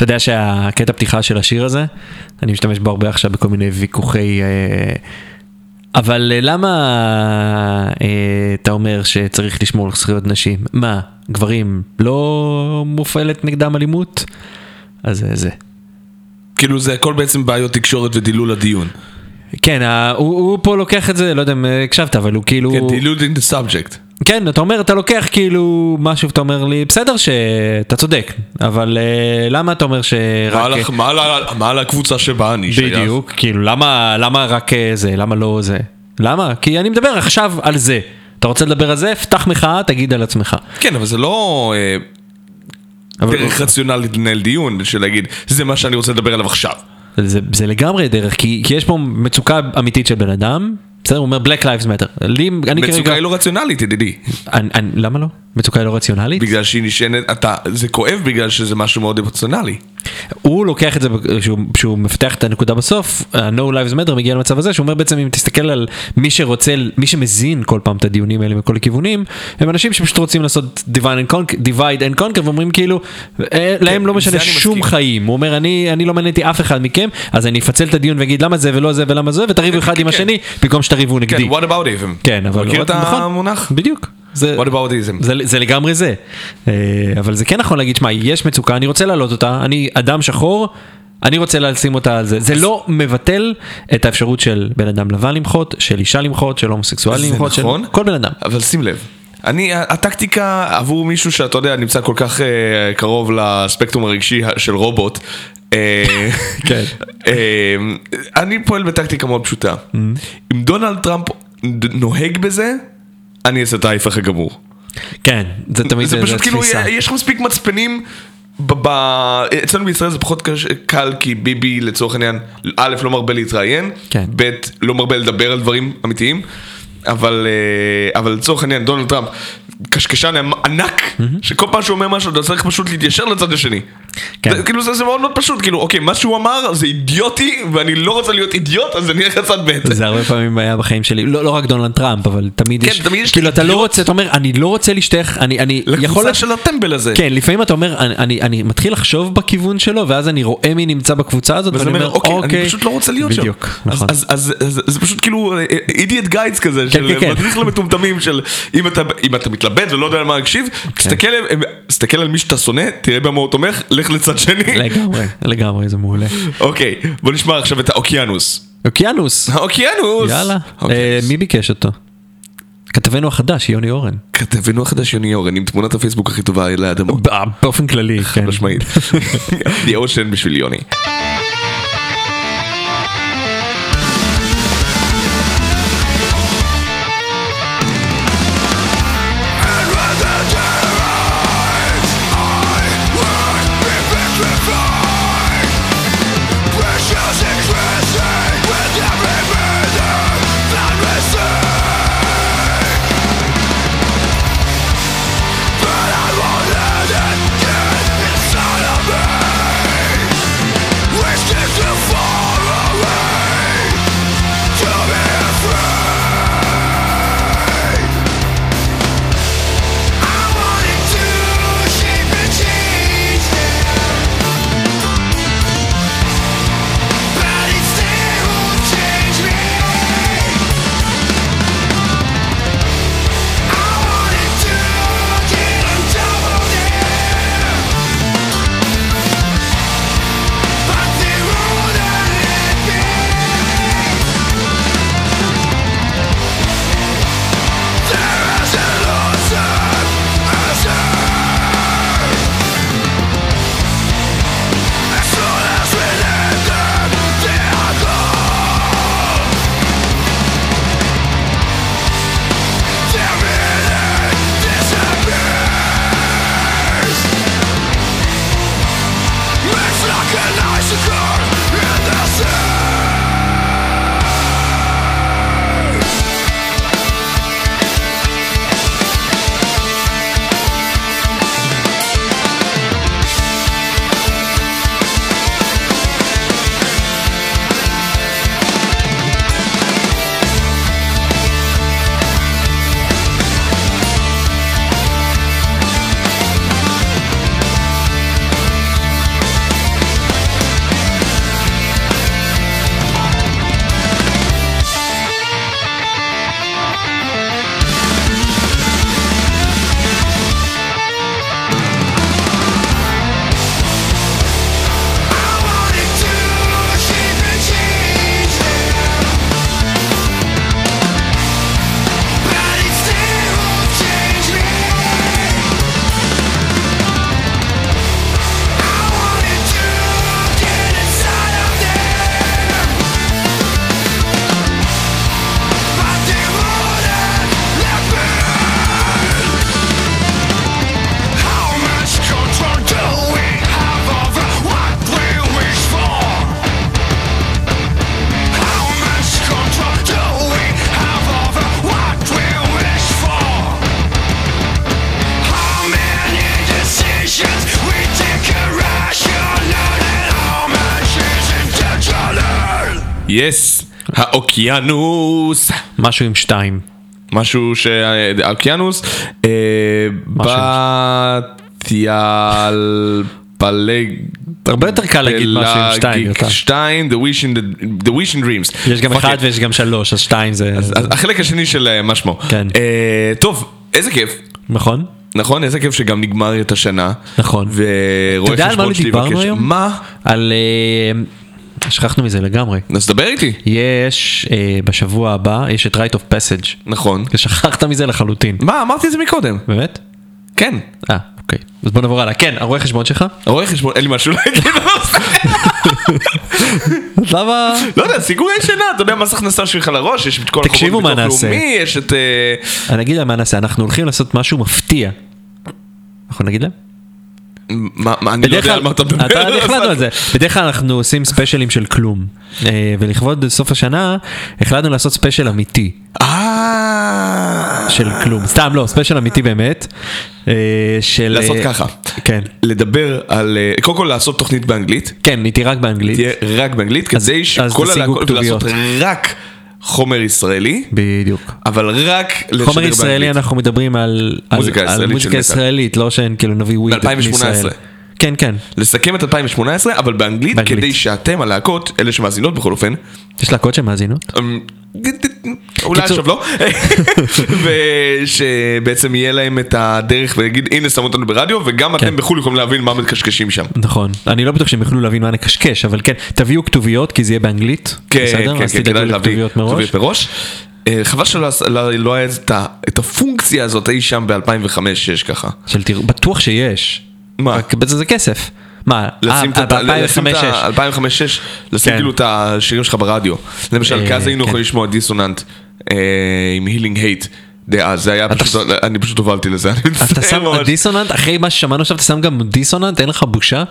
אתה יודע שהקטע פתיחה של השיר הזה, אני משתמש בו הרבה עכשיו בכל מיני ויכוחי... אה, אבל אה, למה אה, אתה אומר שצריך לשמור על זכויות נשים? מה, גברים לא מופעלת נגדם אלימות? אז זה. זה. כאילו זה הכל בעצם בעיות תקשורת ודילול הדיון. כן, הוא, הוא פה לוקח את זה, לא יודע אם הקשבת, אבל הוא כאילו... כן, דילול thin the subject. כן, אתה אומר, אתה לוקח כאילו משהו ואתה אומר לי, בסדר שאתה צודק, אבל אה, למה אתה אומר שרק... מה מה על הקבוצה שבה אני שייך? בדיוק, כאילו למה, למה רק אה, זה, למה לא זה? למה? כי אני מדבר עכשיו על זה. אתה רוצה לדבר על זה? פתח מחאה, תגיד על עצמך. כן, אבל זה לא אה, אבל- דרך רציונלית לנהל דיון, של להגיד, זה מה שאני רוצה לדבר עליו עכשיו. זה, זה לגמרי דרך, כי, כי יש פה מצוקה אמיתית של בן אדם, בסדר? הוא אומר Black Lives Matter. לי, אני מצוקה כרגע... היא לא רציונלית, ידידי. אני, אני, למה לא? מצוקה לא רציונלית? בגלל שהיא נשענת, אתה, זה כואב בגלל שזה משהו מאוד אמוציונלי. הוא לוקח את זה, שהוא, שהוא מפתח את הנקודה בסוף, ה-No Lives Matter מגיע למצב הזה, שהוא אומר בעצם אם תסתכל על מי שרוצה, מי שמזין כל פעם את הדיונים האלה מכל הכיוונים, הם אנשים שפשוט רוצים לעשות divide and conquer, divide and conquer ואומרים כאילו, אה, להם לא משנה שום. חיים, הוא אומר אני, אני לא מעניין אותי אף אחד מכם, אז אני אפצל את הדיון ואגיד למה זה ולא זה ולמה זה, ותריבו אחד עם כן. השני, במקום שתריבו כן, נגדי. what about even? כן, אבל... מכיר את נכון, המונח? בדיוק. זה, what about ism? זה, זה לגמרי זה. אה, אבל זה כן נכון להגיד, שמע, יש מצוקה, אני רוצה להעלות אותה, אני אדם שחור, אני רוצה לשים אותה על זה. זה לא מבטל את האפשרות של בן אדם לבן למחות, של אישה למחות, של הומוסקסואל זה למחות, של נכון. כל בן אדם. אבל שים לב, אני, הטקטיקה עבור מישהו שאתה יודע נמצא כל כך אה, קרוב לספקטרום הרגשי של רובוט, אה, כן. אני פועל בטקטיקה מאוד פשוטה. Mm-hmm. אם דונלד טראמפ נוהג בזה, אני אעשה את ההפך הגמור. כן, זה תמיד זה פשוט כאילו. יש לך מספיק מצפנים. ב- ב- אצלנו בישראל זה פחות קש- קל כי ביבי לצורך העניין, א' לא מרבה להתראיין, כן. ב' לא מרבה לדבר על דברים אמיתיים, אבל, אה, אבל לצורך העניין דונלד טראמפ קשקשן ענק, שכל פעם שהוא אומר משהו אתה צריך פשוט להתיישר לצד השני. כן. זה, כאילו זה, זה מאוד מאוד פשוט, כאילו אוקיי מה שהוא אמר זה אידיוטי ואני לא רוצה להיות אידיוט אז אני אלך לצד ב'. זה הרבה פעמים היה בחיים שלי, לא, לא רק דונלד טראמפ, אבל תמיד כן, יש, תמיד יש כאילו אתה לא אידיוט. רוצה, אתה אומר, אני לא רוצה להשתייך, אני, אני יכול, לקבוצה של הטמבל הזה. כן, לפעמים אתה אומר, אני, אני, אני מתחיל לחשוב בכיוון שלו, ואז אני רואה מי נמצא בקבוצה הזאת, ואני אני אומר, אוקיי, אני פשוט לא רוצה להיות שם. בדיוק, אז- נכון. אז- אז אז- זה פשוט כאילו אידיאט גיידס כזה, כן, של כן. מדריך למטומטמים של אם אתה- אם אתה מתלבט ולא יודע על מה להקשיב, תסתכל תסתכל על מי שאתה שונא, תראה במה הוא תומך, לך לצד שני. לגמרי, לגמרי, זה מעולה. אוקיי, בוא נשמע עכשיו את האוקיינוס. אוקיינוס, האוקיינוס! יאללה. אה, מי ביקש אותו? כתבנו החדש, יוני אורן. כתבנו החדש יוני אורן עם תמונת הפייסבוק הכי טובה. ב- באופן כללי, כן. משמעית. The Ocean בשביל יוני. האוקיינוס. משהו עם שתיים. משהו שהאוקיינוס, אה, בתיאל פלג... הרבה יותר קל להגיד משהו עם שתיים. שתיים, the wish in the- the wish in dreams. יש גם אחד. ויש גם שלוש, אז שתיים זה... אז אז החלק השני של אה, מה שמו. כן. אה, טוב, איזה כיף. נכון? נכון? איזה כיף שגם נגמר את השנה. נכון. ורואה אתה יודע על מה חשבון שלי דיברנו מבקש- היום? מה? על... אה, שכחנו מזה לגמרי. אז דבר איתי. יש אה, בשבוע הבא, יש את Right of Passage. נכון. שכחת מזה לחלוטין. מה? אמרתי את זה מקודם. באמת? כן. אה, אוקיי. אז בוא נעבור הלאה. כן, הרואה חשבון שלך? רואה חשבון, אין לי משהו להגיד בנושא. למה... לא יודע, סיגורי שינה, אתה יודע, מס הכנסה שלך לראש, יש את כל החובות ביטוח נעשה. לאומי, יש את... אה, אני אגיד להם מה נעשה, אנחנו הולכים לעשות משהו מפתיע. אנחנו נגיד להם? מה, מה, אני לא בדרך יודע על מה אתה מדבר. אתה החלטנו על זה, בדרך כלל אנחנו עושים ספיישלים של כלום, אה, ולכבוד סוף השנה החלטנו לעשות ספיישל אמיתי אה... של כלום, סתם לא, ספיישל אמיתי באמת, אה, של... לעשות ככה. כן, לדבר על... קודם כל לעשות תוכנית באנגלית. כן, איתי רק באנגלית, תהיה רק באנגלית, כדי אז שכל תשיגו הלהקות... לעשות. רק חומר ישראלי, בדיוק. אבל רק לשדר חומר ישראלי באנגלית. אנחנו מדברים על על- מוזיקה על ישראלית של מוזיקה. ישראלית, לא שאין כאילו נביא וויד ב-2018. מישראל. כן, כן, לסכם את 2018, אבל באנגלית, באנגלית. כדי שאתם, הלהקות, אלה שמאזינות בכל אופן, יש להקות שמאזינות. אולי עכשיו לא, ושבעצם יהיה להם את הדרך ויגיד הנה שמו אותנו ברדיו וגם כן. אתם בחו"ל יכולים להבין מה מקשקשים שם. נכון, אני לא בטוח שהם יוכלו להבין מה נקשקש, אבל כן, תביאו כתוביות כי זה יהיה באנגלית, כן, בסדר? כן, אז כן, תדאגו לכתוביות מראש. כתוביות מראש. אה, חבל שלא לא לא היה את הפונקציה הזאת אי שם ב-2005-2006 ככה. בטוח שיש. מה? רק זה כסף. מה? לשים את אה, ה- לשים את ה- ב-2005-2006. 2005-2006, לשים. כאילו את השירים שלך ברדיו. למשל, אה, כי אז היינו כן. יכולים לשמוע דיסוננט אה, עם הילינג הייט. דאז, זה היה אתה פשוט, אני פשוט הובלתי לזה, אני אתה מצטער שם ממש. דיסוננט, אחרי מה ששמענו עכשיו אתה שם גם דיסוננט, אין לך בושה?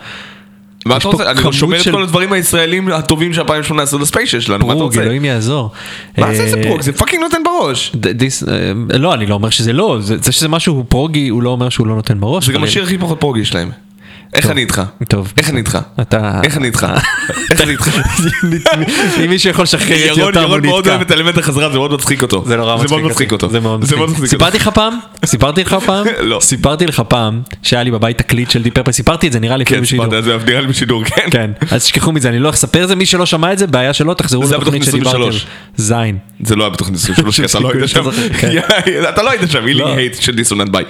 מה אתה רוצה? אני כמות שומר את כל הדברים הישראלים הטובים של 2018 לספיישל שלנו, מה אתה פרוג, רוצה? אלוהים יעזור. מה זה איזה אה, prog? זה fucking נותן בראש. אה, לא, אני לא אומר שזה לא, זה זה שזה משהו פרוגי, הוא לא אומר שהוא לא נותן בראש. זה גם השיר הכי פחות פרוגי שלהם. איך. אני איתך? טוב. איך אני איתך? אתה... איך אני איתך? איך אני איתך? אם מישהו יכול לשחרר את יותם הוא ירון מאוד נתקע. אוהב את אלמנט החזרה, זה מאוד מצחיק אותו. זה נורא מצחיק זה מאוד מצחיק אותי. אותו. זה מאוד מצחיק. אותי. סיפרתי לך פעם? סיפרתי לך פעם? לא. סיפרתי לך פעם שהיה לי בבית תקליט של Deep Purple, סיפרתי את זה נראה לי אפילו כן, בשידור. סיפרת, זה נראה לי בשידור, כן. כן, אז תשכחו מזה, אני לא אספר את זה, מי שלא שמע את זה, בעיה שלו, תחזרו זה היה לתוכנית בתוכנית שדיברתי על 23. זין. זה לא היה בתוכנית 23, כי אתה לא היית שם. כן. אתה לא היית שם, הילינג לא. הייט של דיסוננט ביי.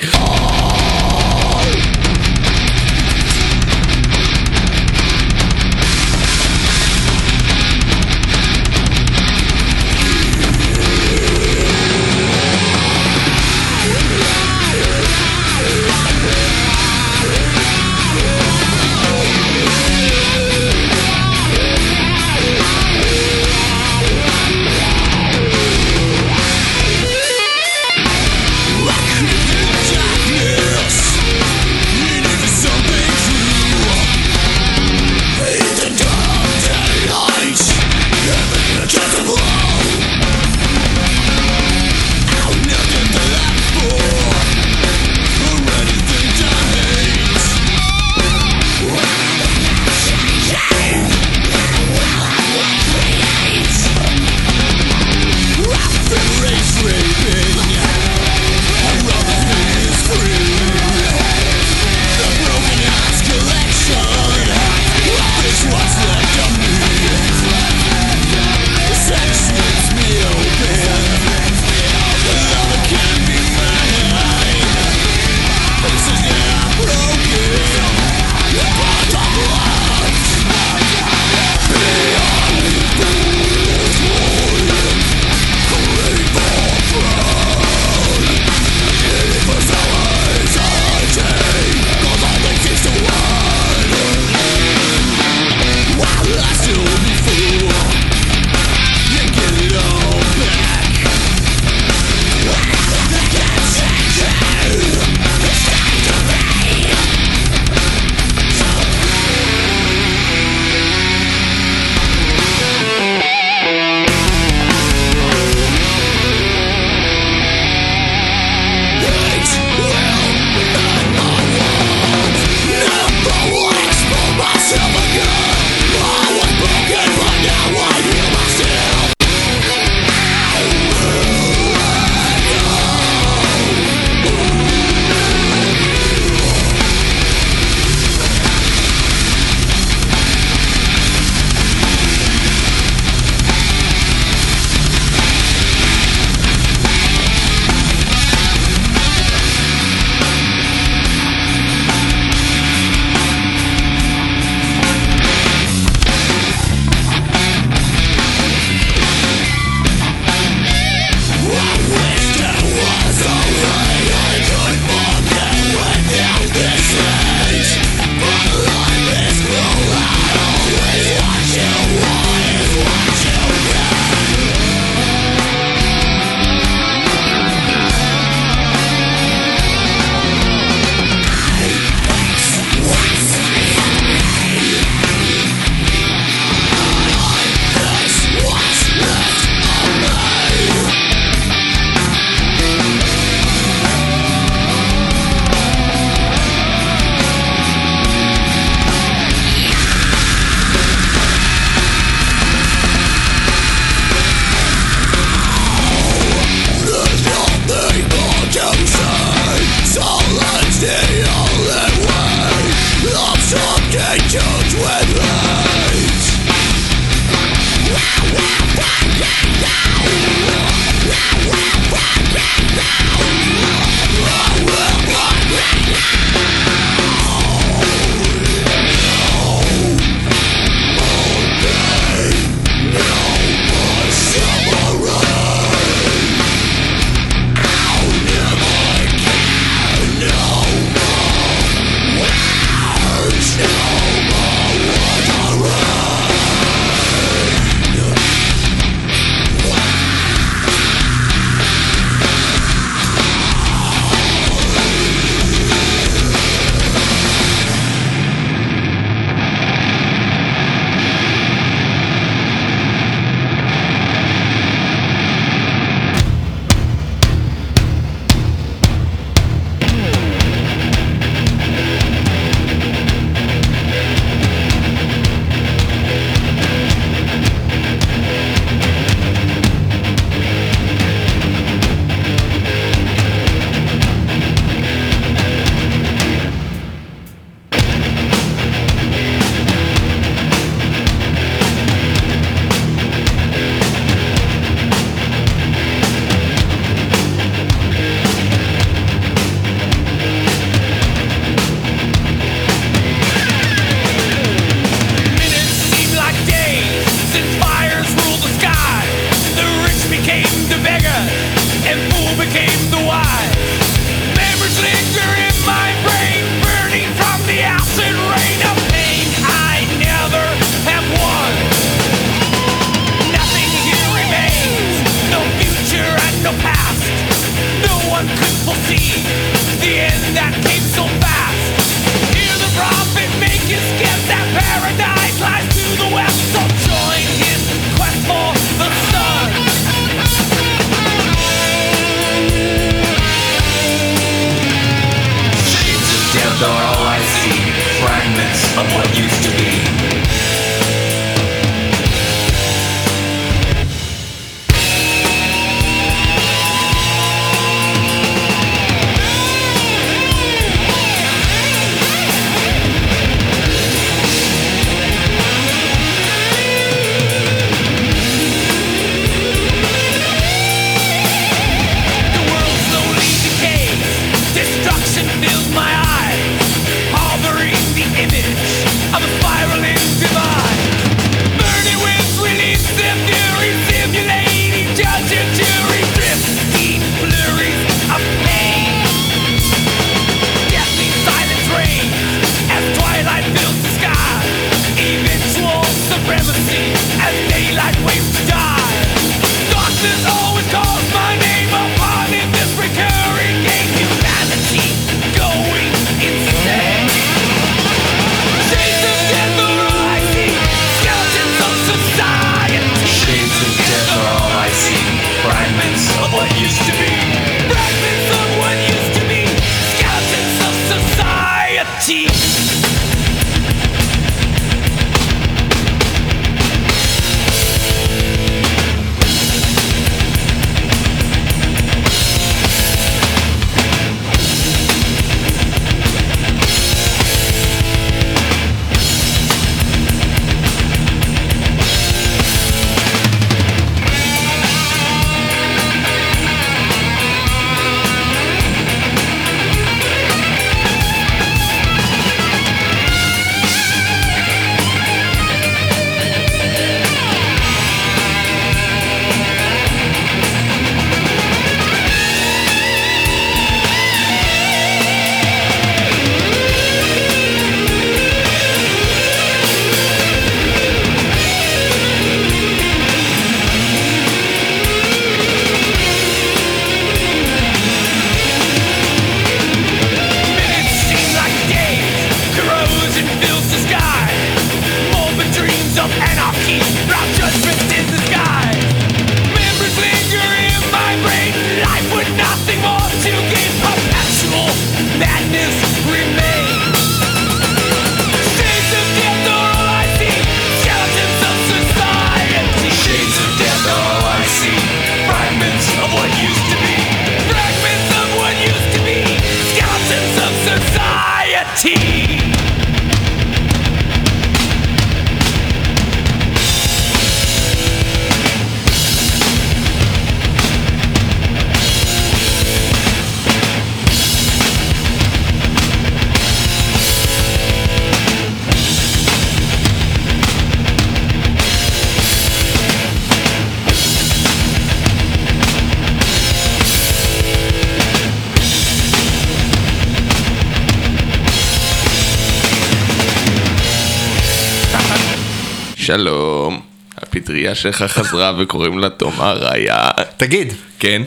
הפטריה שלך חזרה וקוראים לה תומר ראיה. תגיד. כן?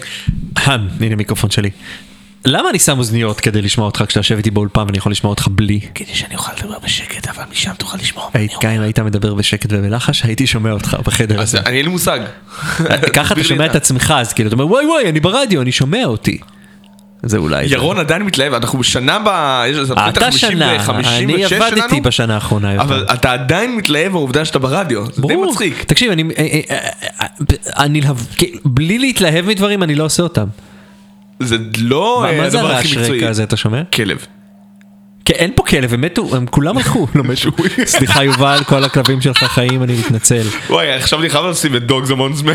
הם, הנה מיקרופון שלי. למה אני שם אוזניות כדי לשמוע אותך כשאתה יושב איתי באולפן ואני יכול לשמוע אותך בלי? כדי שאני אוכל לדבר בשקט, אבל משם תוכל לשמוע. היית- גם אם היית מדבר בשקט ובלחש, הייתי שומע אותך בחדר הזה. אני אין לי מושג. ככה אתה שומע את עצמך, אז כאילו, אתה אומר, וואי וואי, אני ברדיו, אני שומע אותי. זה אולי... זה. ירון עדיין מתלהב, אנחנו בשנה ב... יש אתה שנה, ה-56 אני עבדתי בשנה האחרונה יותר. אבל אתה עדיין מתלהב מהעובדה שאתה ברדיו, זה די. מצחיק. תקשיב, אני, אה, אה, אה, אני, בלי להתלהב מדברים, אני לא עושה אותם. זה לא מה- מה זה הרעש. רקע הזה, אתה שומע? כלב. כן, אין פה כלב, הם מתו, הם כולם הלכו, לא מתו. סליחה יובל, כל הכלבים שלך חיים, אני מתנצל. וואי, עכשיו אני חייב לשים את דוגס המון זמן.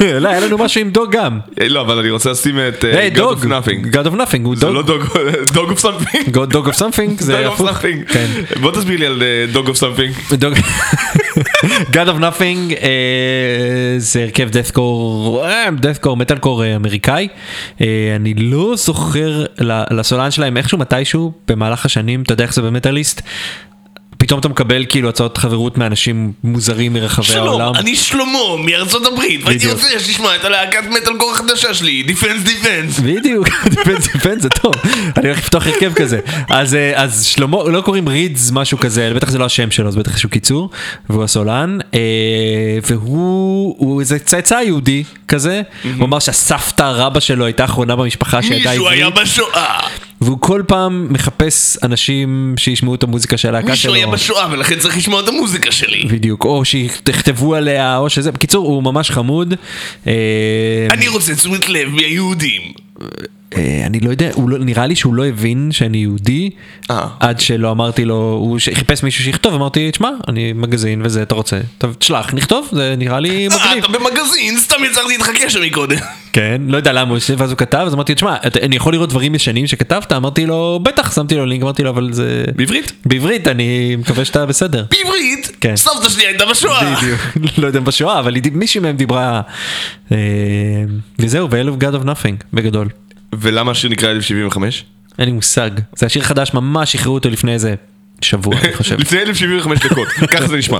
לא, היה לנו משהו עם דוג גם. לא, אבל אני רוצה לשים את אה, God דוג, of Nothing. God of Nothing, הוא זה dog. לא dog, dog of something. dog of something, זה dog of הפוך. something. כן. בוא תסביר לי על dog something. dog... God of Nothing אה, זה הרכב deathcore, deathcore, metalcore אה, אמריקאי. אה, אני לא זוכר לסולן שלהם איכשהו מתישהו במהלך השנים, אתה יודע איך זה במטאליסט? פתאום אתה מקבל כאילו הצעות חברות מאנשים מוזרים מרחבי שלום, העולם. אני שלמה מארצות הברית, והייתי בדיוק. רוצה לשמוע את הלהקת מטאל קור החדשה שלי, defense defense. בדיוק, defense defense זה טוב, אני הולך לפתוח הרכב כזה. אז, אה, אז שלמה, לא קוראים רידס משהו כזה, בטח זה לא השם שלו, זה בטח איזשהו קיצור, והוא הסולן, אה, והוא הוא איזה צאצא יהודי כזה, הוא אמר שהסבתא הרבה שלו הייתה האחרונה במשפחה שהייתה מישהו היה עברית, בשואה, והוא כל פעם מחפש אנשים שישמעו את המוזיקה של הלהקה מישהו שלו. היה בשואה ולכן צריך לשמוע את המוזיקה שלי. בדיוק, או שיכתבו עליה, או שזה, בקיצור, הוא ממש חמוד. אה, אני רוצה תשומת לב מהיהודים. אה, אני לא יודע, הוא לא, נראה לי שהוא לא הבין שאני יהודי, אה. עד שלא אמרתי לו, הוא חיפש מישהו שיכתוב, אמרתי, תשמע, אני מגזין וזה, אתה רוצה, תשלח, נכתוב, זה נראה לי אה, מגניב. אתה במגזין, סתם יצרתי איתך קשר מקודם. כן, לא יודע למה הוא יושב, ואז הוא כתב, אז אמרתי, תשמע, אני יכול לראות דברים ישנים שכתבת? אמרתי לו, בטח, שמתי לו לינק, אמרתי לו, אבל זה... בעברית? בעברית, אני מקווה שאתה בסדר. בעברית? כן. סבתא שלי הייתה בשואה. בדיוק, לא יודע אם בשואה, אבל מישהי מהם דיברה, וזהו, ו-Hell of God of Nothing, בגדול. ולמה השיר נקרא 1075? אין לי מושג. זה השיר חדש, ממש שחררו אותו לפני איזה שבוע, אני חושב. לפני 1075 דקות, ככה זה נשמע.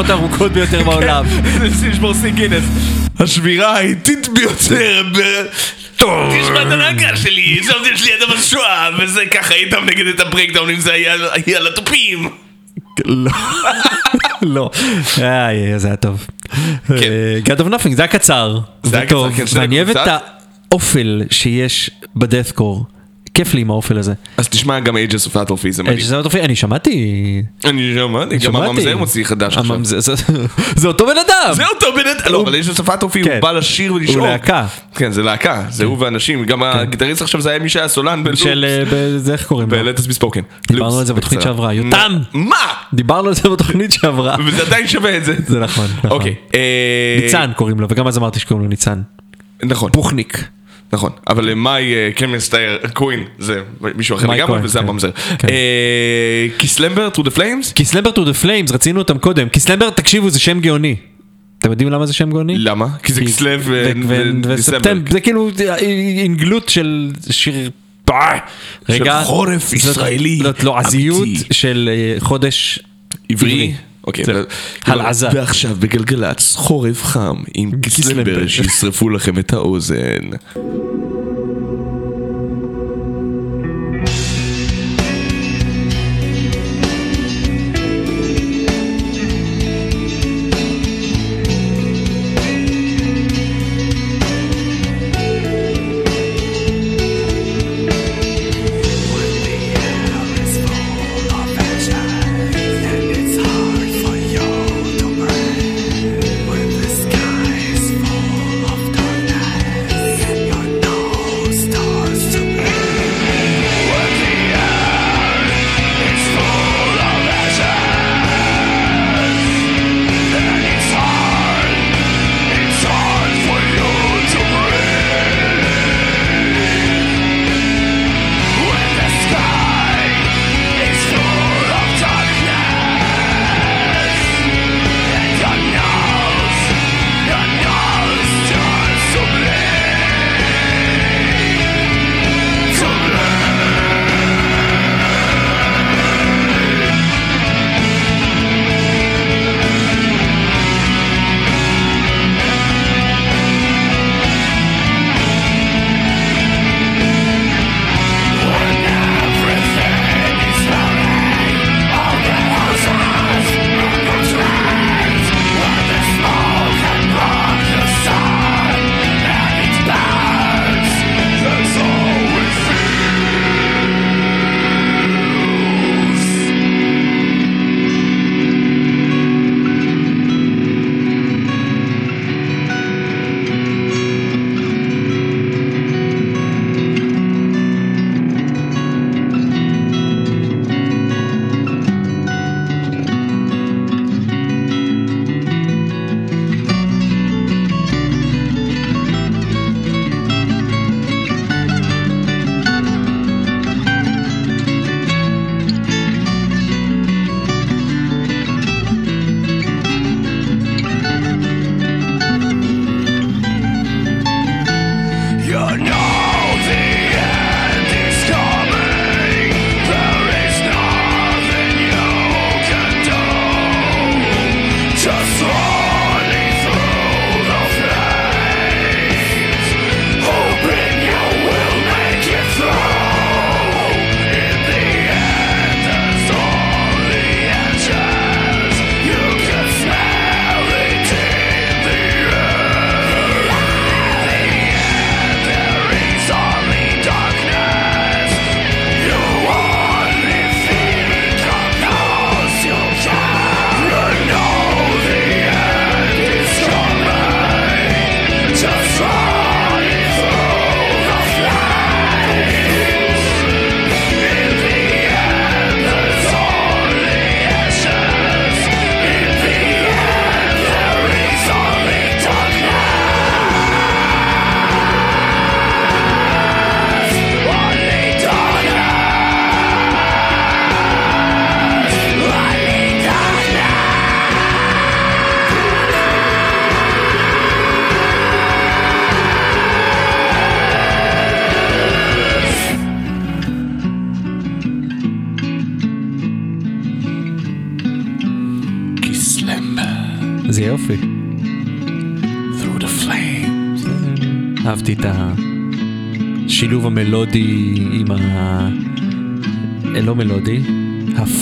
השבירות הארוכות ביותר בעולם. זה לשבור שיא גינס. השבירה האיטית ביותר ב... תשמע את הלהקה שלי, ישבתי אצלי ידה בשואה, וזה ככה איתם נגד את הברייקדאונים, זה היה על התופים. לא. לא. זה היה טוב. אה, God of Nothing, זה היה קצר. זה היה קצר, כן, שתי ואני אוהב את. האופל שיש בדאטקור. כיף לי עם האופל הזה. אז תשמע גם Ages of Atrophy זה מדהים. שזה אותו- אני שמעתי, אני שמעתי, גם. הממזר מוציא חדש עכשיו. זה- אותו בן אדם. זה אותו בן אדם, לא, אבל Ages of Atrophy הוא כן. בא לשיר ולשאול. הוא להקה. כן, זה להקה, זה הוא ואנשים, גם הגיטריסט עכשיו זה היה מי שהיה סולן בלוט. של, אה, זה איך קוראים לו? בלטס בספוקן. דיברנו על זה בתוכנית שעברה. יותם! מה? דיברנו על זה בתוכנית שעברה. וזה עדיין שווה את זה. זה נכון, נכון. אוקיי. אה, ניצן קוראים לו, וגם אז אמרתי שקוראים לו ניצן. נכון. פוכניק. נכון, אבל מאי קמן סטייר קווין זה מישהו אחר לגמרי וזה כן. הממזר. כן. קיסלמבר טרו דה פליימס? קיסלמבר טו דה פליימס, רצינו אותם קודם. קיסלמבר, תקשיבו, זה שם גאוני. אתם יודעים למה זה שם גאוני? למה? כי זה כסלו ודיסמבר. וספטמבר, זה כאילו אינגלות של שיר... רגע, חורף זאת- ישראלי זאת לועזיות אמיתי. של חודש עברי? אוקיי. הלעזה. ועכשיו בגלגלצ חורף חם עם קיסלמבר. שישרפו לכם את האוזן.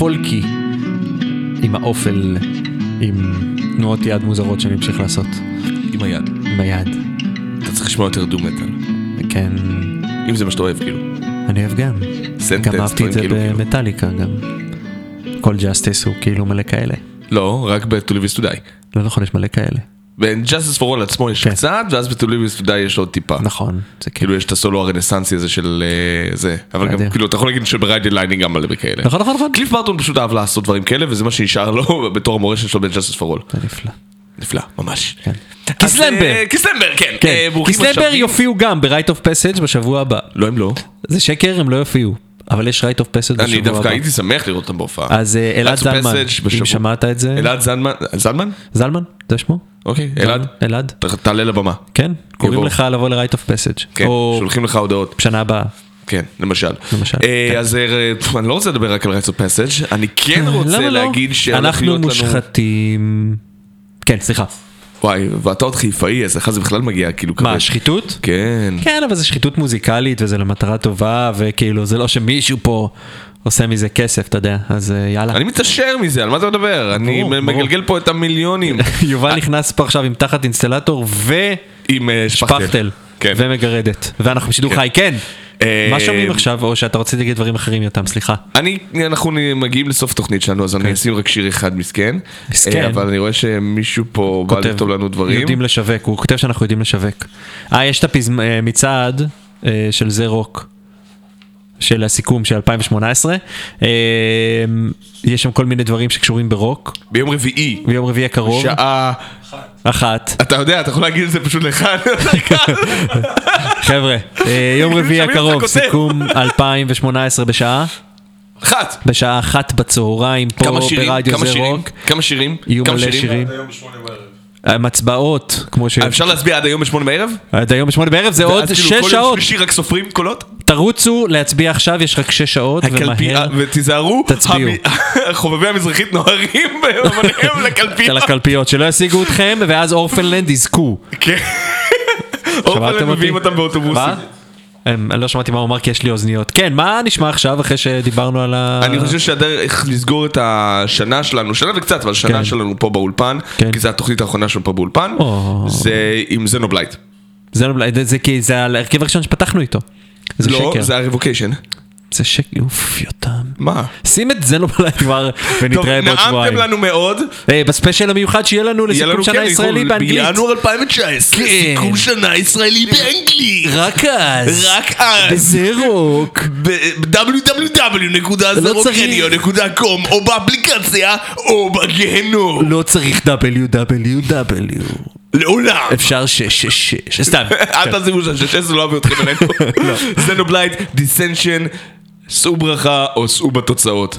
הפולקי עם האופל, עם תנועות יד מוזרות שאני אמשיך לעשות עם היד. עם היד. אתה צריך לשמוע יותר doom metal. כן, אם זה מה שאתה אוהב, כאילו. אני אוהב גם. Sentenced, גם אהבתי את זה כאילו, במטאליקה גם. כל Justice הוא כאילו מלא כאלה. לא, רק ב-To Live is to Die. לא נכון, יש מלא כאלה. ב-Justice for All עצמו יש כן. קצת, ואז to Die יש עוד טיפה. נכון. זה כאילו יש את הסולו הרנסנסי הזה של אה, זה, אבל גם. כאילו אתה יכול להגיד שב-Ride the Lightning גם מלא בכאלה. נכון, נכון, נכון. קליף ברטון פשוט אהב לעשות דברים כאלה וזה מה שנשאר לו בתור המורשת שלו ב-Justice for All. זה נפלא. נפלא, ממש. כן. אז, קיסלנבר. אה, כן. כן. אה, השבים. יופיעו גם ב-Right of Passage בשבוע הבא. לא, הם לא. זה שקר, הם לא יופיעו. אבל יש Right of Passage בשבוע הבא. אני דווקא הייתי שמח לראות אותם בהופעה. אז אה, אלעד זלמן, אם שמעת את זה. אלעד זלמן, זלמן? זלמן? זה שמו? אוקיי, אלעד. אלעד. תעלה לבמה. כן, קוראים. לך לבוא ל-Right of Passage. כן, שולחים לך הודעות. בשנה הבאה. כן, למשל. למשל, אה, כן. אז אה, אני לא רוצה לדבר רק על Rites of Passage, אני כן רוצה למה לא? להגיד שהולך אנחנו להיות לנו... מושחתים. כן, סליחה. וואי, ואתה עוד חיפאי, אז לך זה בכלל מגיע כאילו מה, כבד. שחיתות? כן. כן, אבל זה שחיתות מוזיקלית וזה למטרה טובה, וכאילו זה לא שמישהו פה עושה מזה כסף, אתה יודע, אז אה, יאללה. אני מתעשר מזה, על מה אתה מדבר? אני מגלגל פה את המיליונים. יובל נכנס פה עכשיו עם תחת אינסטלטור עם אה, שפכטל. כן. ומגרדת, ואנחנו בשידור כן. חי, כן. אה, מה שומעים עכשיו, או שאתה רוצה להגיד דברים אחרים יותם, סליחה. אני, אנחנו מגיעים לסוף התוכנית שלנו, אז אני אשים רק שיר אחד מסכן. מסכן. אה, אבל אני רואה שמישהו פה בא לכתוב לנו דברים. יודעים לשווק, הוא כותב שאנחנו יודעים לשווק. אה, יש את המצעד אה, של זה רוק, של הסיכום של 2018. אה, יש שם כל מיני דברים שקשורים ברוק, ביום רביעי, ביום רביעי הקרוב, שעה... אחת. אתה יודע, אתה יכול להגיד את זה פשוט לאחד. חבר'ה, אה, יום רביעי הקרוב. סיכום 2018 בשעה, אחת. בשעה אחת בצהריים, פה כמה שירים? ברדיו כמה זה שירים? רוק. כמה שירים? יהיו מלא שירים. עם הצבעות, כמו ש... אפשר להצביע עד היום בשמונה בערב? עד היום בשמונה בערב זה עוד ואז כאילו שש כל יום שעות. שלישי רק סופרים קולות? תרוצו להצביע עכשיו, יש רק שש שעות, ומהר ותיזהרו, תצביעו. חובבי המזרחית נוהרים בהמוניהם לקלפיות. לקלפיות, שלא ישיגו אתכם, ואז אורפנלנד יזכו. כן. אורפנלנד? מביאים אותם באוטובוסים. אני לא שמעתי מה הוא אמר כי יש לי אוזניות. כן, מה נשמע עכשיו אחרי שדיברנו על ה... אני חושב שהדרך לסגור את השנה שלנו, שנה וקצת, אבל השנה כן. שלנו פה באולפן, כן. כי זו התוכנית האחרונה שלנו פה באולפן, או. זה עם זנובלייט. לא- זה כי זה ההרכב הראשון שפתחנו איתו. זה לא, שקר. זה הרבוקיישן. זה שקר. אוף, יותם. מה? שים את זה נובלי כבר, טוב, ונתראה בעוד נעמתם שבועיים. לנו מאוד. אה, בספיישל המיוחד שיהיה לנו לסיכום שנה כן, ישראלי איחוד באנגלית. בינואר 2019, כן. סיכום שנה ישראלי באנגלית. רק אז. רק אז. בזה רוק. לא או באפליקציה או בגיהנום. לא צריך www. לעולם. אפשר 666. סתם. אל תעזבו שהשש לא אוהב אתכם אלינו. זנובלייט, דיסנשן, שאו ברכה או שאו בתוצאות.